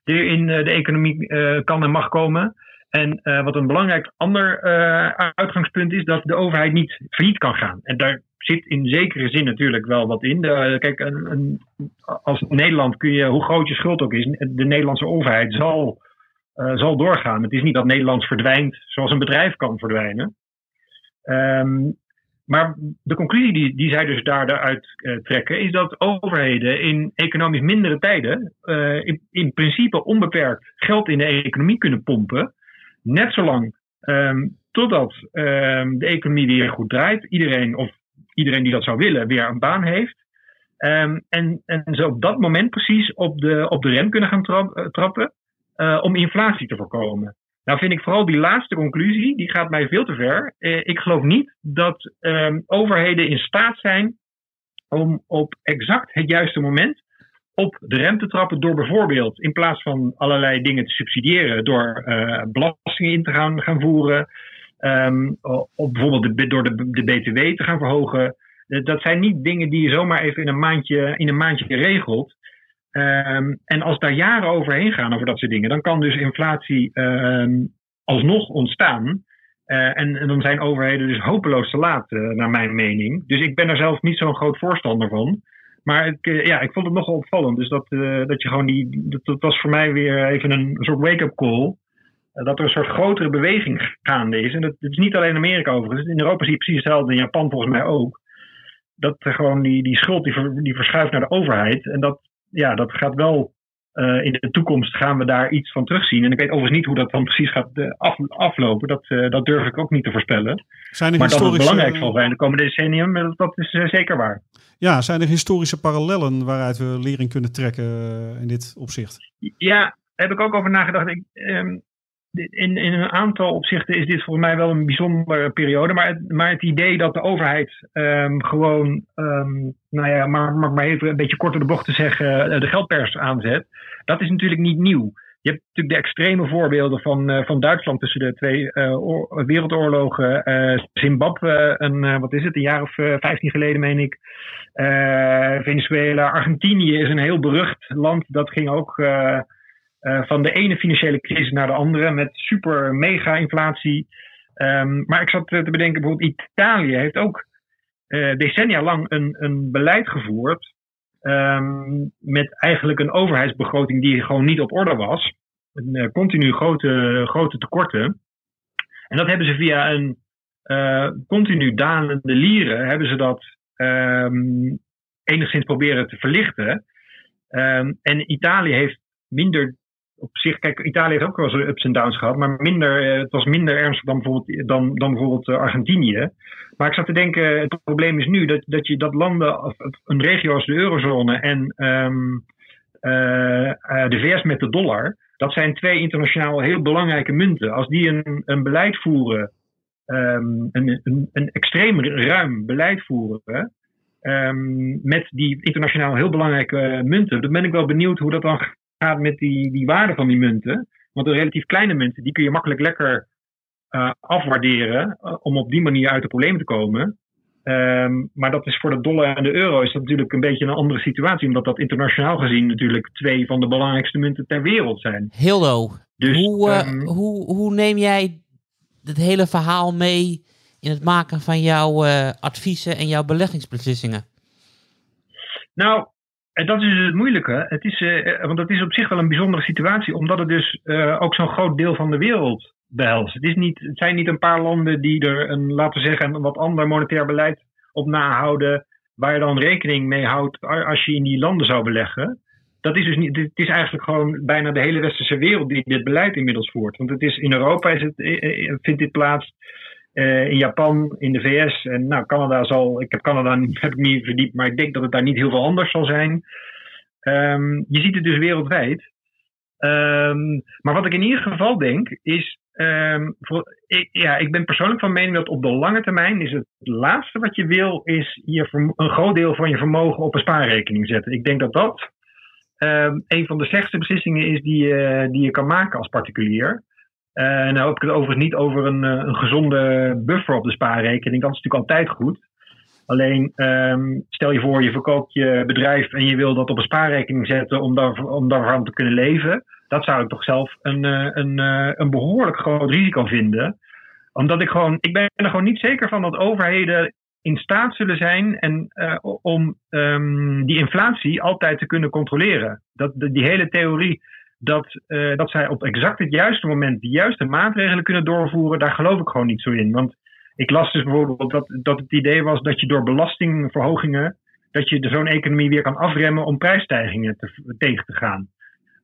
Speaker 4: er in uh, de economie uh, kan en mag komen. En uh, wat een belangrijk ander uitgangspunt is, dat de overheid niet failliet kan gaan. En daar zit in zekere zin natuurlijk wel wat in. Kijk, een, als Nederland kun je, hoe groot je schuld ook is, de Nederlandse overheid zal, zal doorgaan. Het is niet dat Nederland verdwijnt zoals een bedrijf kan verdwijnen. Um, maar de conclusie die, die zij dus daaruit uh, trekken, is dat overheden in economisch mindere tijden uh, in, in, principe onbeperkt geld in de economie kunnen pompen. Net zolang um, totdat um, de economie weer goed draait, iedereen of iedereen die dat zou willen weer een baan heeft. Um, en, en ze op dat moment precies op de, op de rem kunnen gaan uh, trappen om inflatie te voorkomen. Nou vind ik vooral die laatste conclusie, die gaat mij veel te ver. Eh, ik geloof niet dat eh, overheden in staat zijn om op exact het juiste moment op de rem te trappen door bijvoorbeeld in plaats van allerlei dingen te subsidiëren, door uh, belastingen in te gaan, gaan voeren, um, of bijvoorbeeld de, door de, de BTW te gaan verhogen. Dat zijn niet dingen die je zomaar even in een maandje, in een maandje regelt. Um, en als daar jaren overheen gaan over dat soort dingen, dan kan dus inflatie um, alsnog ontstaan. Uh, en, dan zijn overheden dus hopeloos te laat, uh, naar mijn mening. Dus ik ben er zelf niet zo'n groot voorstander van. Maar ik, uh, ja, ik vond het nogal opvallend. Dus dat, dat je gewoon die. Dat, was voor mij weer even een soort wake-up call. dat er een soort grotere beweging gaande is. En dat, is niet alleen in Amerika overigens. In Europa zie je precies hetzelfde. In Japan volgens mij ook. Dat gewoon die, die schuld die, die verschuift naar de overheid. En dat, ja, dat gaat wel uh, in de toekomst gaan we daar iets van terugzien. En ik weet overigens niet hoe dat dan precies gaat af, aflopen. Dat, uh, dat durf ik ook niet te voorspellen.
Speaker 1: Zijn er
Speaker 4: maar historische... dat het belangrijk zal zijn de komende decennium, dat, dat is zeker waar.
Speaker 1: Ja, zijn er historische parallellen waaruit we lering kunnen trekken in dit opzicht?
Speaker 4: Ja, heb ik ook over nagedacht. Ik, ehm, in, in een aantal opzichten is dit volgens mij wel een bijzondere periode. Maar het, maar het idee dat de overheid ehm, gewoon, ehm, nou ja, maar, maar, maar even een beetje korter de bocht te zeggen, eh, de geldpers aanzet. Dat is natuurlijk niet nieuw. Je hebt natuurlijk de extreme voorbeelden van, uh, van Duitsland tussen de twee oor, wereldoorlogen. Zimbabwe, een, wat is het, een jaar of vijftien geleden meen ik. Venezuela, Argentinië is een heel berucht land. Dat ging ook van de ene financiële crisis naar de andere met super mega inflatie. Um, maar ik zat te bedenken, bijvoorbeeld Italië heeft ook decennia lang een, een beleid gevoerd Um, met eigenlijk een overheidsbegroting die gewoon niet op orde was. Een, continu grote, grote tekorten. En dat hebben ze via een continu dalende lieren, hebben ze dat um, enigszins proberen te verlichten. En Italië heeft minder op zich, kijk, Italië heeft ook wel zijn ups en downs gehad, maar minder, het was minder ernstig dan bijvoorbeeld, dan, dan bijvoorbeeld Argentinië. Maar ik zat te denken, het probleem is nu dat, dat je dat landen, een regio als de eurozone en uh, de VS met de dollar, dat zijn twee internationaal heel belangrijke munten. Als die een, een beleid voeren, um, een, een, een extreem ruim beleid voeren, um, met die internationaal heel belangrijke munten, dan ben ik wel benieuwd hoe dat dan gaat met die, die waarde van die munten. Want de relatief kleine munten, die kun je makkelijk lekker uh, afwaarderen uh, om op die manier uit de problemen te komen. Um, maar dat is voor de dollar en de euro is dat natuurlijk een beetje een andere situatie, omdat dat internationaal gezien natuurlijk twee van de belangrijkste munten ter wereld zijn.
Speaker 5: Hildo, dus, hoe, uh, um, hoe, hoe neem jij het hele verhaal mee in het maken van jouw adviezen en jouw beleggingsbeslissingen?
Speaker 4: Nou, en dat is het moeilijke. Het is, want dat is op zich wel een bijzondere situatie, omdat het dus ook zo'n groot deel van de wereld behelst. Het, is niet, zijn niet een paar landen die er een, laten we zeggen, een wat ander monetair beleid op nahouden, waar je dan rekening mee houdt als je in die landen zou beleggen. Dat is dus niet, het is eigenlijk gewoon bijna de hele westerse wereld die dit beleid inmiddels voert. Want het is, in Europa is het, vindt dit plaats, uh, in Japan, in de VS en nou, Canada zal, ik heb Canada heb ik niet verdiept, maar ik denk dat het daar niet heel veel anders zal zijn. Um, je ziet het dus wereldwijd. Um, maar wat ik in ieder geval denk, is Um, voor, ik, ja, ik ben persoonlijk van mening dat op de lange termijn is het laatste wat je wil, is je een groot deel van je vermogen op een spaarrekening zetten. Ik denk dat dat een van de slechtste beslissingen is die, uh, die je kan maken als particulier. Uh, nou heb ik het overigens niet over een, uh, een gezonde buffer op de spaarrekening. Dat is natuurlijk altijd goed. Alleen um, stel je voor, je verkoopt je bedrijf en je wil dat op een spaarrekening zetten om, daar, om daarvan te kunnen leven dat zou ik toch zelf een, een, een behoorlijk groot risico vinden. Omdat ik gewoon, ik ben er gewoon niet zeker van dat overheden in staat zullen zijn en, om um, die inflatie altijd te kunnen controleren. Dat, die hele theorie dat, uh, dat zij op exact het juiste moment de juiste maatregelen kunnen doorvoeren, daar geloof ik gewoon niet zo in. Want ik las dus bijvoorbeeld dat, dat het idee was dat je door belastingverhogingen, dat je zo'n economie weer kan afremmen om prijsstijgingen te, tegen te gaan.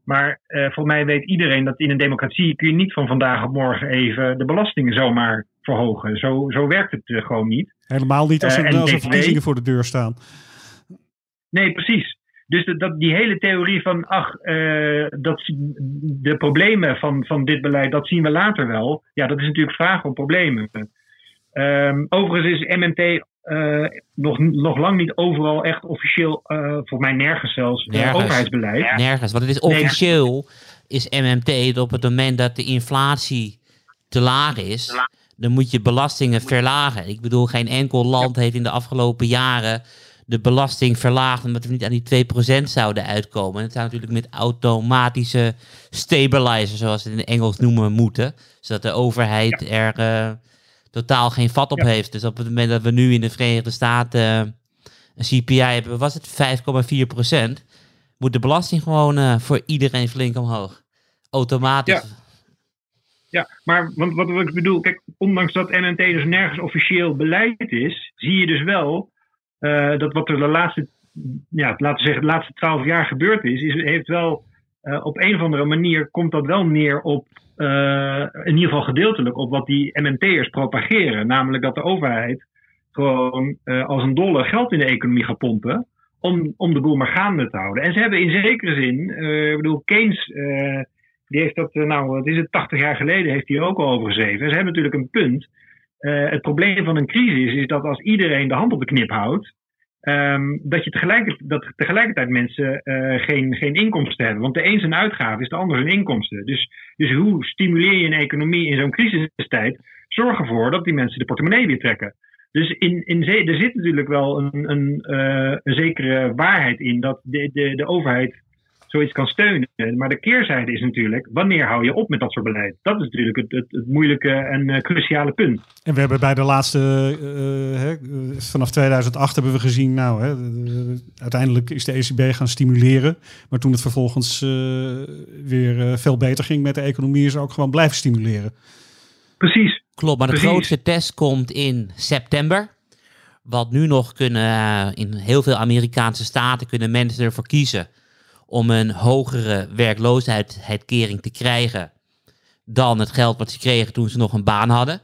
Speaker 4: Maar uh, volgens mij weet iedereen dat in een democratie kun je niet van vandaag op morgen even de belastingen zomaar verhogen. Zo, zo werkt het uh, gewoon niet.
Speaker 1: Helemaal niet als er, uh, als er verkiezingen voor de deur staan.
Speaker 4: Nee, precies. Dus de, dat, die hele theorie van, ach, dat, de problemen van, van dit beleid, dat zien we later wel. Ja, dat is natuurlijk vragen om problemen. Um, overigens is MMT uh, nog, nog lang niet overal echt officieel, uh, voor mij nergens zelfs, uh, nergens. overheidsbeleid.
Speaker 5: Nergens, want het is officieel is MMT op het moment dat de inflatie te laag is, dan moet je belastingen verlagen. Ik bedoel, geen enkel land heeft in de afgelopen jaren de belasting verlaagd omdat we niet aan die 2% zouden uitkomen. En het zou natuurlijk met automatische stabilizers, zoals ze het in het Engels noemen, moeten. Zodat de overheid ja. er totaal geen vat op ja. heeft. Dus op het moment dat we nu in de Verenigde Staten uh, een CPI hebben, was het 5,4 procent, moet de belasting gewoon uh, voor iedereen flink omhoog. Automatisch.
Speaker 4: Ja. Ja, maar wat, wat ik bedoel, kijk, ondanks dat NNT dus nergens officieel beleid is, zie je dus wel dat wat er de laatste, ja, laten zeggen, de laatste twaalf jaar gebeurd is, is heeft wel uh, op een of andere manier komt dat wel neer op uh, in ieder geval gedeeltelijk op wat die MNT'ers propageren. Namelijk dat de overheid gewoon als een dolle geld in de economie gaat pompen. Om, om de boel maar gaande te houden. En ze hebben in zekere zin, ik bedoel, Keynes die heeft dat, nou, wat is het, 80 jaar geleden heeft hij ook al over geschreven. Ze hebben natuurlijk een punt. Het probleem van een crisis is dat als iedereen de hand op de knip houdt, ehm, dat, je tegelijkertijd, dat tegelijkertijd mensen geen, geen inkomsten hebben. Want de een zijn uitgave is de ander zijn inkomsten. Dus, dus hoe stimuleer je een economie in zo'n crisistijd? Zorg ervoor dat die mensen de portemonnee weer trekken. Dus in, in er zit natuurlijk wel een, een, uh, een zekere waarheid in dat de, de, de overheid zoiets kan steunen. Maar de keerzijde is natuurlijk, wanneer hou je op met dat soort beleid? Dat is natuurlijk het, het, het moeilijke en uh, cruciale punt.
Speaker 1: En we hebben bij de laatste, uh, hè, vanaf 2008 hebben we gezien, nou, hè, uiteindelijk is de ECB gaan stimuleren. Maar toen het vervolgens weer veel beter ging met de economie, is ook gewoon blijven stimuleren.
Speaker 4: Precies.
Speaker 5: Klopt, maar de grootste test komt in september. Wat nu nog kunnen, eh, in heel veel Amerikaanse staten kunnen mensen ervoor kiezen om een hogere werkloosheidskering te krijgen dan het geld wat ze kregen toen ze nog een baan hadden.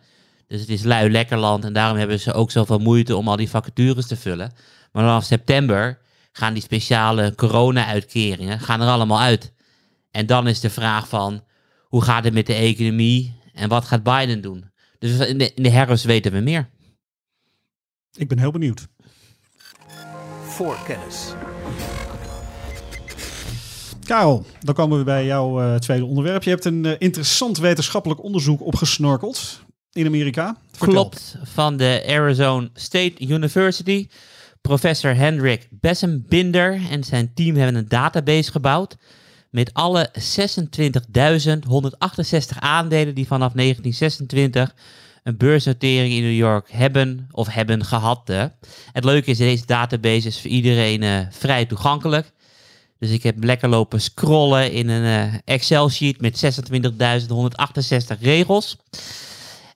Speaker 5: Dus het is lui lekker land en daarom hebben ze ook zoveel moeite om al die vacatures te vullen. Maar vanaf september gaan die speciale corona-uitkeringen gaan er allemaal uit. En dan is de vraag van hoe gaat het met de economie en wat gaat Biden doen? Dus in de, in de herfst weten we meer.
Speaker 1: Ik ben heel benieuwd.
Speaker 3: Voorkennis.
Speaker 1: Karel, dan komen we bij jouw uh, tweede onderwerp. Je hebt een uh, interessant wetenschappelijk onderzoek opgesnorkeld in Amerika.
Speaker 5: Vertel. Klopt, van de Arizona State University. Professor Hendrik Bessembinder en zijn team hebben een database gebouwd met alle 26.168 aandelen die vanaf 1926 een beursnotering in New York hebben of hebben gehad. Het leuke is, deze database is voor iedereen uh, vrij toegankelijk. Dus ik heb lekker lopen scrollen in een uh, Excel-sheet met 26.168 regels.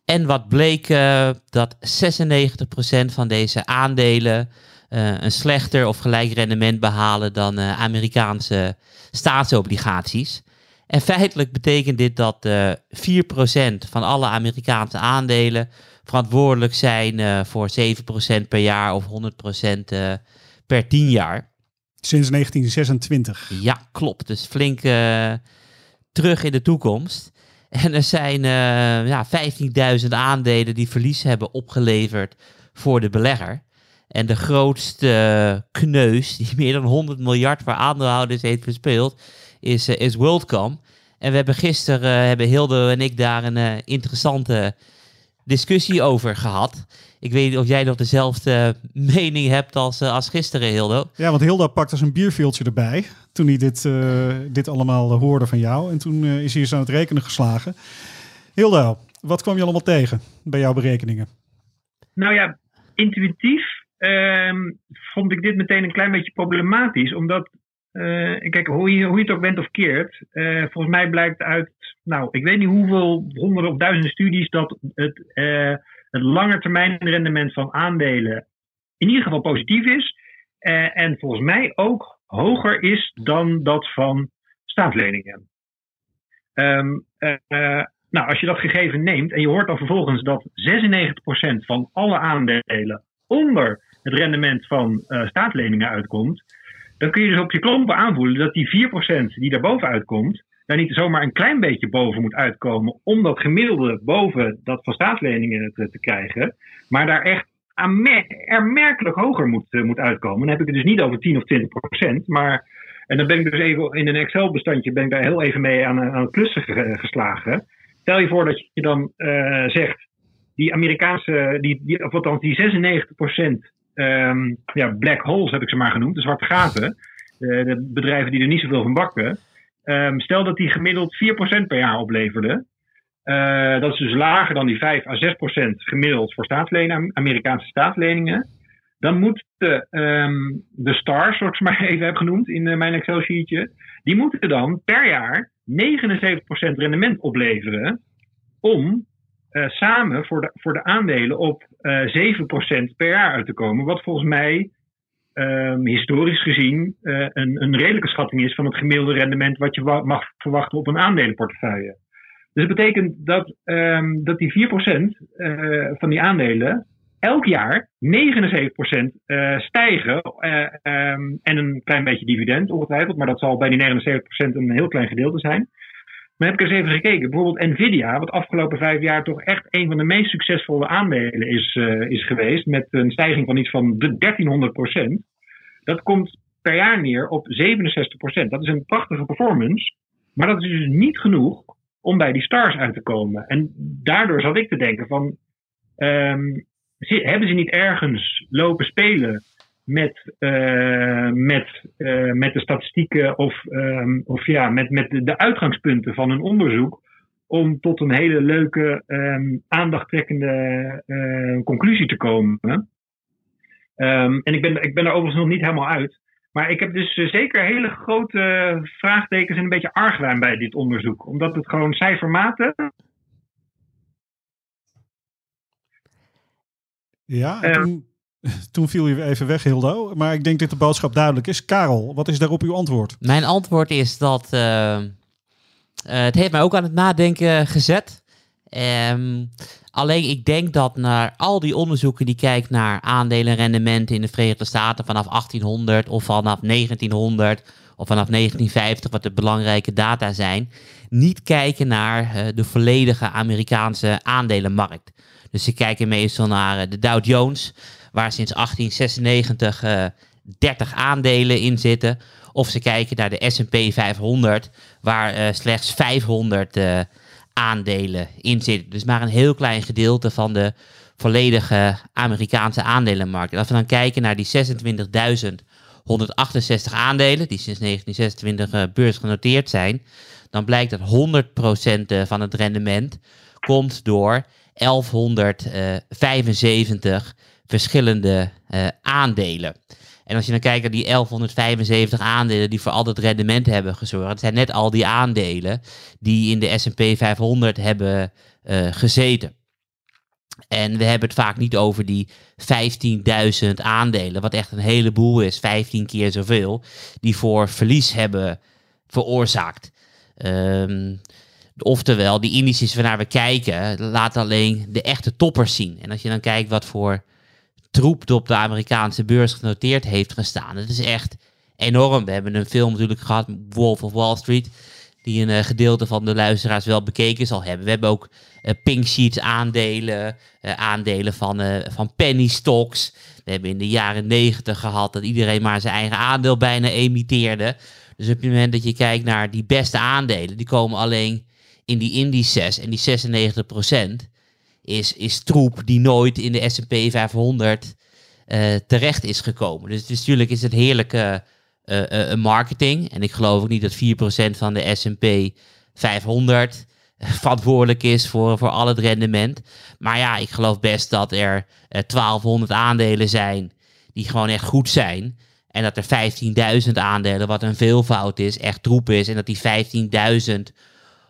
Speaker 5: En wat bleek, uh, dat 96% van deze aandelen een slechter of gelijk rendement behalen dan Amerikaanse staatsobligaties. En feitelijk betekent dit dat uh, eh, 4% van alle Amerikaanse aandelen verantwoordelijk zijn voor 7% per jaar of 100% uh, eh, per 10 jaar.
Speaker 1: Sinds 1926.
Speaker 5: Ja, klopt. Dus flink terug in de toekomst. En er zijn ja, 15.000 aandelen die verlies hebben opgeleverd voor de belegger. En de grootste kneus, die meer dan 100 miljard voor aandeelhouders heeft verspeeld, is, is WorldCom. En we hebben gisteren, hebben Hilde en ik daar een interessante discussie over gehad. Ik weet niet of jij nog dezelfde mening hebt als, als gisteren, Hilde.
Speaker 1: Ja, want Hilde pakte zijn bierveeltje erbij toen hij dit, dit allemaal hoorde van jou. En toen is hij eens aan het rekenen geslagen. Hilde, wat kwam je allemaal tegen bij jouw berekeningen?
Speaker 4: Nou ja, intuïtief Ehm, vond ik dit meteen een klein beetje problematisch. Omdat, uh, kijk, hoe je, hoe je het ook bent of keert, uh, volgens mij blijkt uit, nou, ik weet niet hoeveel honderden of duizenden studies dat het, uh, het langetermijnrendement van aandelen in ieder geval positief is. en volgens mij ook hoger is dan dat van staatsleningen. Um, nou, als je dat gegeven neemt en je hoort dan vervolgens dat 96% van alle aandelen onder het rendement van uh, staatsleningen uitkomt, dan kun je dus op je klompen aanvoelen dat die 4% die daarboven uitkomt, daar niet zomaar een klein beetje boven moet uitkomen om dat gemiddelde boven dat van staatsleningen te, te krijgen, maar daar echt aanmerkelijk hoger moet, uh, moet uitkomen. Dan heb ik het dus niet over 10 of 20% maar en dan ben ik dus even in een Excel-bestandje ben ik daar heel even mee aan, aan het plussen geslagen. Stel je voor dat je dan zegt, die Amerikaanse, die, of althans die 96 um, ja, black holes heb ik ze maar genoemd, de zwarte gaten, de bedrijven die er niet zoveel van bakken. Um, stel dat die gemiddeld 4% per jaar opleverden. Uh, dat is dus lager dan die 5 à 6% gemiddeld voor Amerikaanse staatsleningen. Dan moeten um, de stars, zoals ik maar even heb genoemd in uh, mijn Excel-sheetje, die moeten dan per jaar 79% rendement opleveren om uh, samen voor de, voor de aandelen op uh, eh, 7% per jaar uit te komen. Wat volgens mij um, historisch gezien uh, een, een redelijke schatting is van het gemiddelde rendement wat je mag verwachten op een aandelenportefeuille. Dus dat betekent dat, um, dat die 4% van die aandelen elk jaar 79% stijgen um, en een klein beetje dividend ongetwijfeld, maar dat zal bij die 79% een heel klein gedeelte zijn. Maar heb ik eens even gekeken. Bijvoorbeeld Nvidia, wat afgelopen vijf jaar toch echt een van de meest succesvolle aandelen is, uh, is geweest. Met een stijging van iets van de 1300 procent. Dat komt per jaar neer op 67 procent. Dat is een prachtige performance. Maar dat is dus niet genoeg om bij die stars uit te komen. En daardoor zat ik te denken van... Um, hebben ze niet ergens lopen spelen met, uh, met, uh, met de statistieken of, um, of ja, met, met de uitgangspunten van een onderzoek om tot een hele leuke, um, aandachttrekkende uh, conclusie te komen. Um, en ik ben, ik ben er overigens nog niet helemaal uit. Maar ik heb dus zeker hele grote vraagtekens en een beetje argwijn bij dit onderzoek. Omdat het gewoon cijfermatig.
Speaker 1: Ja, en toen viel je even weg, Hildo. Maar ik denk dat de boodschap duidelijk is. Karel, wat is daarop uw antwoord?
Speaker 5: Mijn antwoord is dat uh, uh, het heeft mij ook aan het nadenken gezet. Um, alleen ik denk dat naar al die onderzoeken die kijken naar aandelenrendementen in de Verenigde Staten vanaf 1800 of vanaf 1900 of vanaf 1950, wat de belangrijke data zijn, niet kijken naar uh, de volledige Amerikaanse aandelenmarkt. Dus ze kijken meestal naar de Dow Jones, waar sinds 1896 uh, 30 aandelen in zitten. Of ze kijken naar de S&P 500, waar uh, slechts 500 uh, aandelen in zitten. Dus maar een heel klein gedeelte van de volledige Amerikaanse aandelenmarkt. En als we dan kijken naar die 26.168 aandelen, die sinds 1926 uh, beursgenoteerd zijn, dan blijkt dat 100% van het rendement komt door 1175 verschillende uh, aandelen. En als je dan kijkt naar die 1175 aandelen die voor al het rendement hebben gezorgd, het zijn net al die aandelen die in de S&P 500 hebben uh, gezeten. En we hebben het vaak niet over die 15.000 aandelen, wat echt een heleboel is, 15 keer zoveel, die voor verlies hebben veroorzaakt. Um, oftewel, die indices waarnaar we kijken, laten alleen de echte toppers zien. En als je dan kijkt wat voor troep op de Amerikaanse beurs genoteerd heeft gestaan. Het is echt enorm. We hebben een film natuurlijk gehad, Wolf of Wall Street, die een uh, gedeelte van de luisteraars wel bekeken zal hebben. We hebben ook uh, pink sheets aandelen, uh, aandelen van, van penny stocks. We hebben in de jaren negentig gehad dat iedereen maar zijn eigen aandeel bijna emitteerde. Dus op het moment dat je kijkt naar die beste aandelen, die komen alleen in die indices en die 96 procent is, is troep die nooit in de S&P 500 uh, terecht is gekomen. Dus, dus natuurlijk is het heerlijke uh, uh, marketing. En ik geloof ook niet dat 4% van de S&P 500 verantwoordelijk is voor, voor al het rendement. Maar ja, ik geloof best dat er 1200 aandelen zijn die gewoon echt goed zijn. En dat er 15.000 aandelen, wat een veelvoud is, echt troep is. En dat die 15.000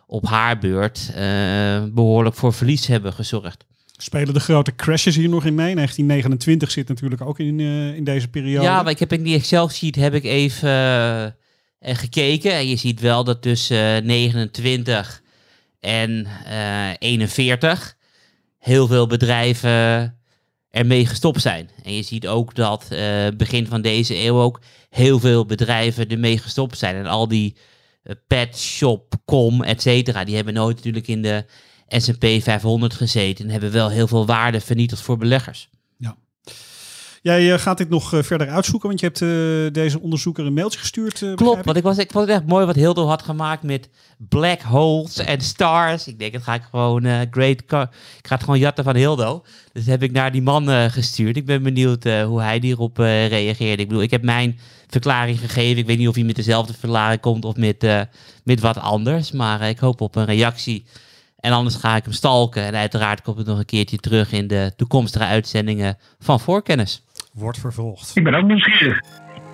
Speaker 5: op haar beurt uh, behoorlijk voor verlies hebben gezorgd.
Speaker 1: Spelen de grote crashes hier nog in mee? 1929 zit natuurlijk ook in, uh, in deze periode.
Speaker 5: Ja, maar ik heb in die Excel-sheet heb ik even uh, gekeken. En je ziet wel dat tussen 29 en 41 heel veel bedrijven ermee gestopt zijn. En je ziet ook dat begin van deze eeuw ook heel veel bedrijven ermee gestopt zijn. En al die Pet Shop, Com, et cetera. Die hebben nooit natuurlijk in de S&P 500 gezeten en hebben wel heel veel waarde vernietigd voor beleggers.
Speaker 1: Jij uh, gaat dit nog uh, verder uitzoeken, want je hebt uh, deze onderzoeker een mailtje gestuurd.
Speaker 5: Klopt, want ik, was, ik vond het echt mooi wat Hildo had gemaakt met black holes en stars. Ik denk, dat ga ik gewoon great. Ik ga het gewoon jatten van Hildo. Dus heb ik naar die man gestuurd. Ik ben benieuwd hoe hij hierop reageerde. Ik bedoel, ik heb mijn verklaring gegeven. Ik weet niet of hij met dezelfde verklaring komt of met, met wat anders. Maar ik hoop op een reactie. En anders ga ik hem stalken. En uiteraard komt het nog een keertje terug in de toekomstige uitzendingen van Voorkennis.
Speaker 1: Wordt vervolgd.
Speaker 4: Ik ben ook nieuwsgierig.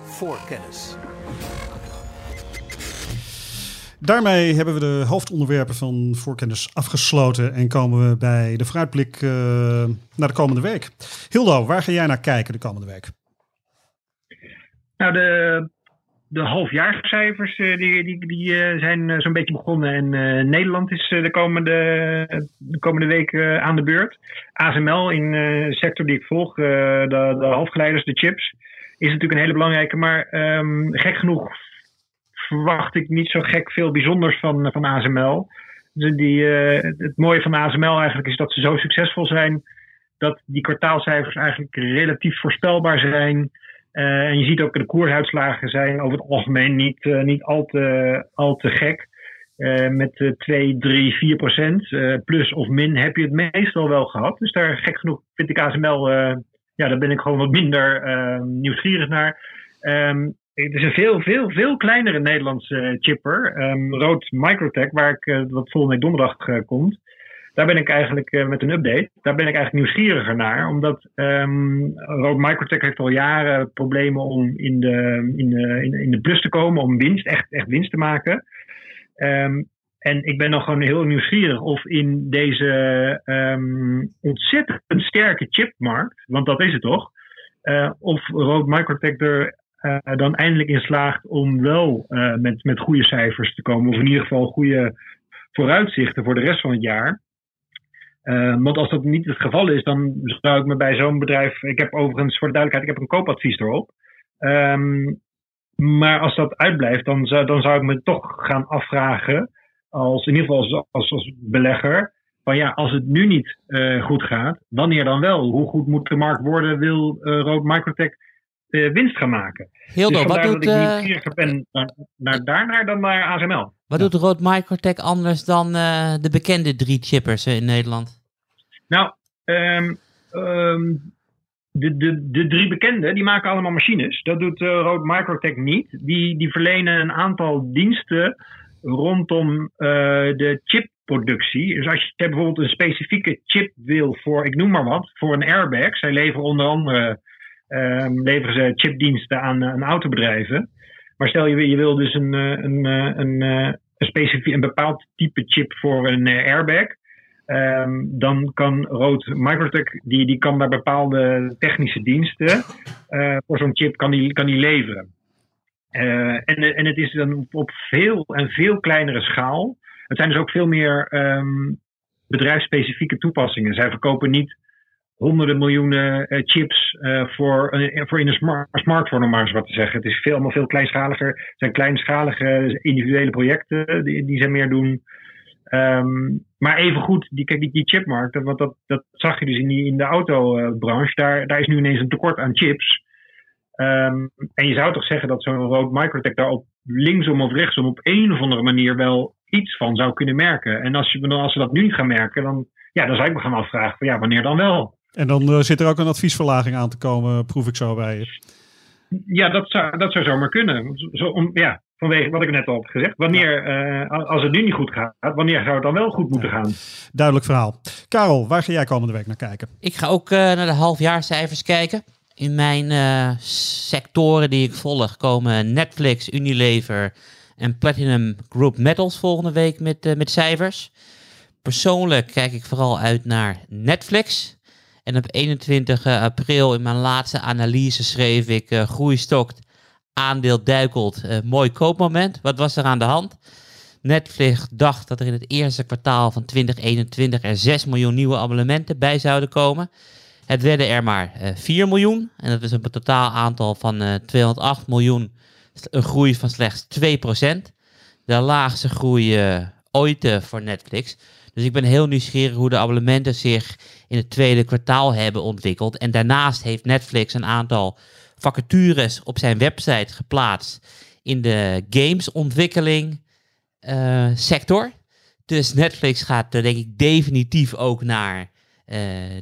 Speaker 3: Voorkennis.
Speaker 1: Daarmee hebben we de hoofdonderwerpen van Voorkennis afgesloten en komen we bij de vooruitblik uh, naar de komende week. Hildo, waar ga jij naar kijken de komende week?
Speaker 4: Nou, de, de halfjaarcijfers uh, die, die, die uh, zijn uh, zo'n beetje begonnen. En Nederland is de, komende, de komende week aan de beurt. ASML in de sector die ik volg, de, de halfgeleiders, de chips, is natuurlijk een hele belangrijke. Maar um, gek genoeg verwacht ik niet zo gek veel bijzonders van, van ASML. Dus die, eh, het mooie van ASML eigenlijk is dat ze zo succesvol zijn dat die kwartaalcijfers eigenlijk relatief voorspelbaar zijn. Eh, en je ziet ook de koersuitslagen zijn over het algemeen niet, eh, niet al, te, al te gek. Eh, met uh, 2, 3, 4 procent plus of min heb je het meestal wel gehad. Dus daar gek genoeg vind ik ASML, ja, daar ben ik gewoon wat minder nieuwsgierig naar. Um, het is een veel, veel, veel kleinere Nederlandse chipper, um, Rood Microtech, waar ik, wat volgende week donderdag komt daar ben ik eigenlijk uh, met een update, daar ben ik eigenlijk nieuwsgieriger naar. Omdat um, Road Microtech heeft al jaren problemen om in de, in de, in, in de plus te komen, om winst, echt, echt winst te maken. Um, en ik ben nog gewoon heel nieuwsgierig of in deze um, ontzettend sterke chipmarkt, want dat is het toch, uh, of Road Microtech er uh, dan eindelijk in slaagt om wel met, met goede cijfers te komen, of in ieder geval goede vooruitzichten voor de rest van het jaar. Uh, want als dat niet het geval is, dan zou ik me bij zo'n bedrijf. Ik heb overigens voor de duidelijkheid, ik heb een koopadvies erop. Um, maar als dat uitblijft, dan zou, dan zou ik me toch gaan afvragen, als, in ieder geval als, als, als belegger, van ja, als het nu niet uh, goed gaat, wanneer dan wel? Hoe goed moet de markt worden, wil uh, Rood Microtech uh, winst gaan maken?
Speaker 5: Heel
Speaker 4: dus
Speaker 5: wat doet...
Speaker 4: dat ik ben naar, naar daarnaar dan naar ASML.
Speaker 5: Wat ja. doet Rood Microtech anders dan de bekende drie chippers in Nederland?
Speaker 4: Nou, um, um, de, de, de drie bekende, die maken allemaal machines. Dat doet uh, Microtech niet. Die, die verlenen een aantal diensten rondom uh, de chipproductie. Dus als je bijvoorbeeld een specifieke chip wil voor, ik noem maar wat, voor een airbag. Zij leveren onder andere um, leveren ze chipdiensten aan, aan autobedrijven. Maar stel je, je wil dus een, een, een, een, een, specifiek, een bepaald type chip voor een airbag. Um, dan kan Rood Microtech, die, die kan daar bepaalde technische diensten uh, voor zo'n chip kan die, kan die leveren. Uh, en, en het is dan op veel en veel kleinere schaal. Het zijn dus ook veel meer um, bedrijfsspecifieke toepassingen. Zij verkopen niet honderden miljoenen uh, chips voor, voor in een smart, smartphone, om maar eens wat te zeggen. Het is veel, allemaal veel kleinschaliger. Het zijn kleinschalige individuele projecten die, die zij meer doen. Um, maar even goed, die, kijk, die, die chipmarkt, want dat, dat zag je dus in, die, in de autobranche, daar, daar is nu ineens een tekort aan chips. Um, en je zou toch zeggen dat zo'n rood Microtech daar op linksom of rechtsom op een of andere manier wel iets van zou kunnen merken. En als, je, als ze dat nu niet gaan merken, dan, ja, dan zou ik me gaan afvragen, van, ja, wanneer dan wel?
Speaker 1: En dan uh, zit er ook een adviesverlaging aan te komen, proef ik zo bij je.
Speaker 4: Ja, dat zou, dat zou zomaar kunnen. Zo, om, ja, vanwege wat ik net al heb gezegd. Wanneer, uh, als het nu niet goed gaat, wanneer zou het dan wel goed moeten gaan?
Speaker 1: Duidelijk verhaal. Karel, waar ga jij komende week naar kijken?
Speaker 5: Ik ga ook uh, naar de halfjaarcijfers kijken. In mijn uh, sectoren die ik volg komen Netflix, Unilever en Platinum Group Metals volgende week met, met cijfers. Persoonlijk kijk ik vooral uit naar Netflix. En op 21 april in mijn laatste analyse schreef ik groeistokt aandeel duikelt. Uh, mooi koopmoment. Wat was er aan de hand? Netflix dacht dat er in het eerste kwartaal van 2021 er 6 miljoen nieuwe abonnementen bij zouden komen. Het werden er maar uh, 4 miljoen. En dat is een totaal aantal van uh, 208 miljoen. Een groei van slechts 2%. De laagste groei ooit voor Netflix. Dus ik ben heel nieuwsgierig hoe de abonnementen zich in het tweede kwartaal hebben ontwikkeld. En daarnaast heeft Netflix een aantal vacatures op zijn website geplaatst in de gamesontwikkeling uh, sector. Dus Netflix gaat uh, denk ik definitief ook naar uh,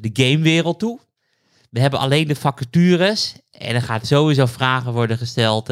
Speaker 5: de gamewereld toe. We hebben alleen de vacatures en er gaat sowieso vragen worden gesteld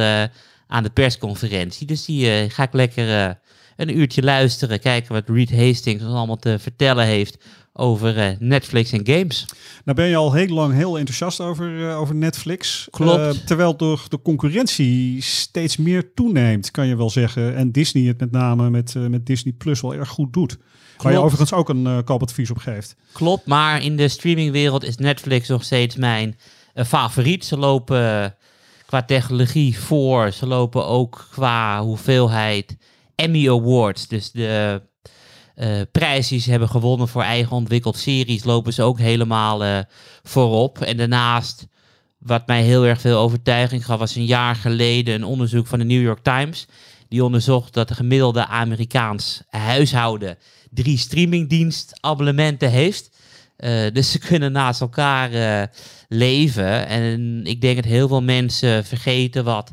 Speaker 5: aan de persconferentie. Dus die ga ik lekker een uurtje luisteren, kijken wat Reed Hastings ons allemaal te vertellen heeft over uh, Netflix en games.
Speaker 1: Nou ben je al heel lang heel enthousiast over, uh, over Netflix.
Speaker 5: Klopt. Uh,
Speaker 1: terwijl door de concurrentie steeds meer toeneemt, kan je wel zeggen. En Disney het met name met, met Disney Plus wel erg goed doet. Klopt. Waar je overigens ook een koopadvies op geeft.
Speaker 5: Klopt, maar in de streamingwereld is Netflix nog steeds mijn favoriet. Ze lopen qua technologie voor. Ze lopen ook qua hoeveelheid Emmy Awards. Dus de uh, prijs die ze hebben gewonnen voor eigen ontwikkeld series, lopen ze ook helemaal uh, voorop. En daarnaast, wat mij heel erg veel overtuiging gaf, was een jaar geleden een onderzoek van de New York Times. Die onderzocht dat de gemiddelde Amerikaans huishouden drie streamingdienstabonnementen heeft. Uh, dus ze kunnen naast elkaar leven. En ik denk dat heel veel mensen vergeten wat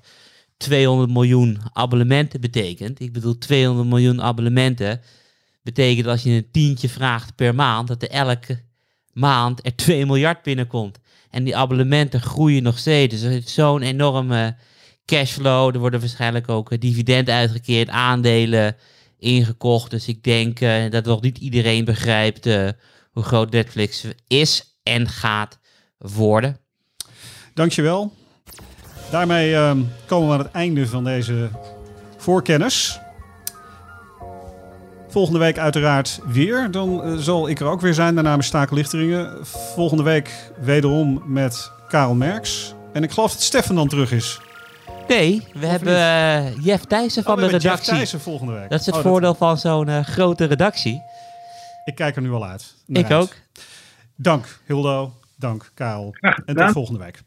Speaker 5: 200 miljoen abonnementen betekent. Ik bedoel, 200 miljoen abonnementen betekent als je een tientje vraagt per maand, dat er elke maand er 2 miljard binnenkomt. En die abonnementen groeien nog steeds. Dus er is zo'n enorme cashflow. Er worden waarschijnlijk ook dividenden uitgekeerd, aandelen ingekocht. Dus ik denk uh, dat nog niet iedereen begrijpt hoe groot Netflix is en gaat worden.
Speaker 1: Dankjewel. Daarmee uh, komen we aan het einde van deze voorkennis. Volgende week uiteraard weer. Dan uh, zal ik er ook weer zijn. Daarna met Stakel Lichteringen. Volgende week wederom met Karel Merks. En ik geloof dat Stefan dan terug is.
Speaker 5: Nee, we of hebben uh, Jeff Thijssen van
Speaker 1: oh,
Speaker 5: de redactie.
Speaker 1: Jeff Thijssen volgende week.
Speaker 5: Dat is het
Speaker 1: oh,
Speaker 5: voordeel dat... van zo'n uh, grote redactie.
Speaker 1: Ik kijk er nu al uit.
Speaker 5: Ik uit. ook.
Speaker 1: Dank Hildo. Dank Karel. en tot volgende week.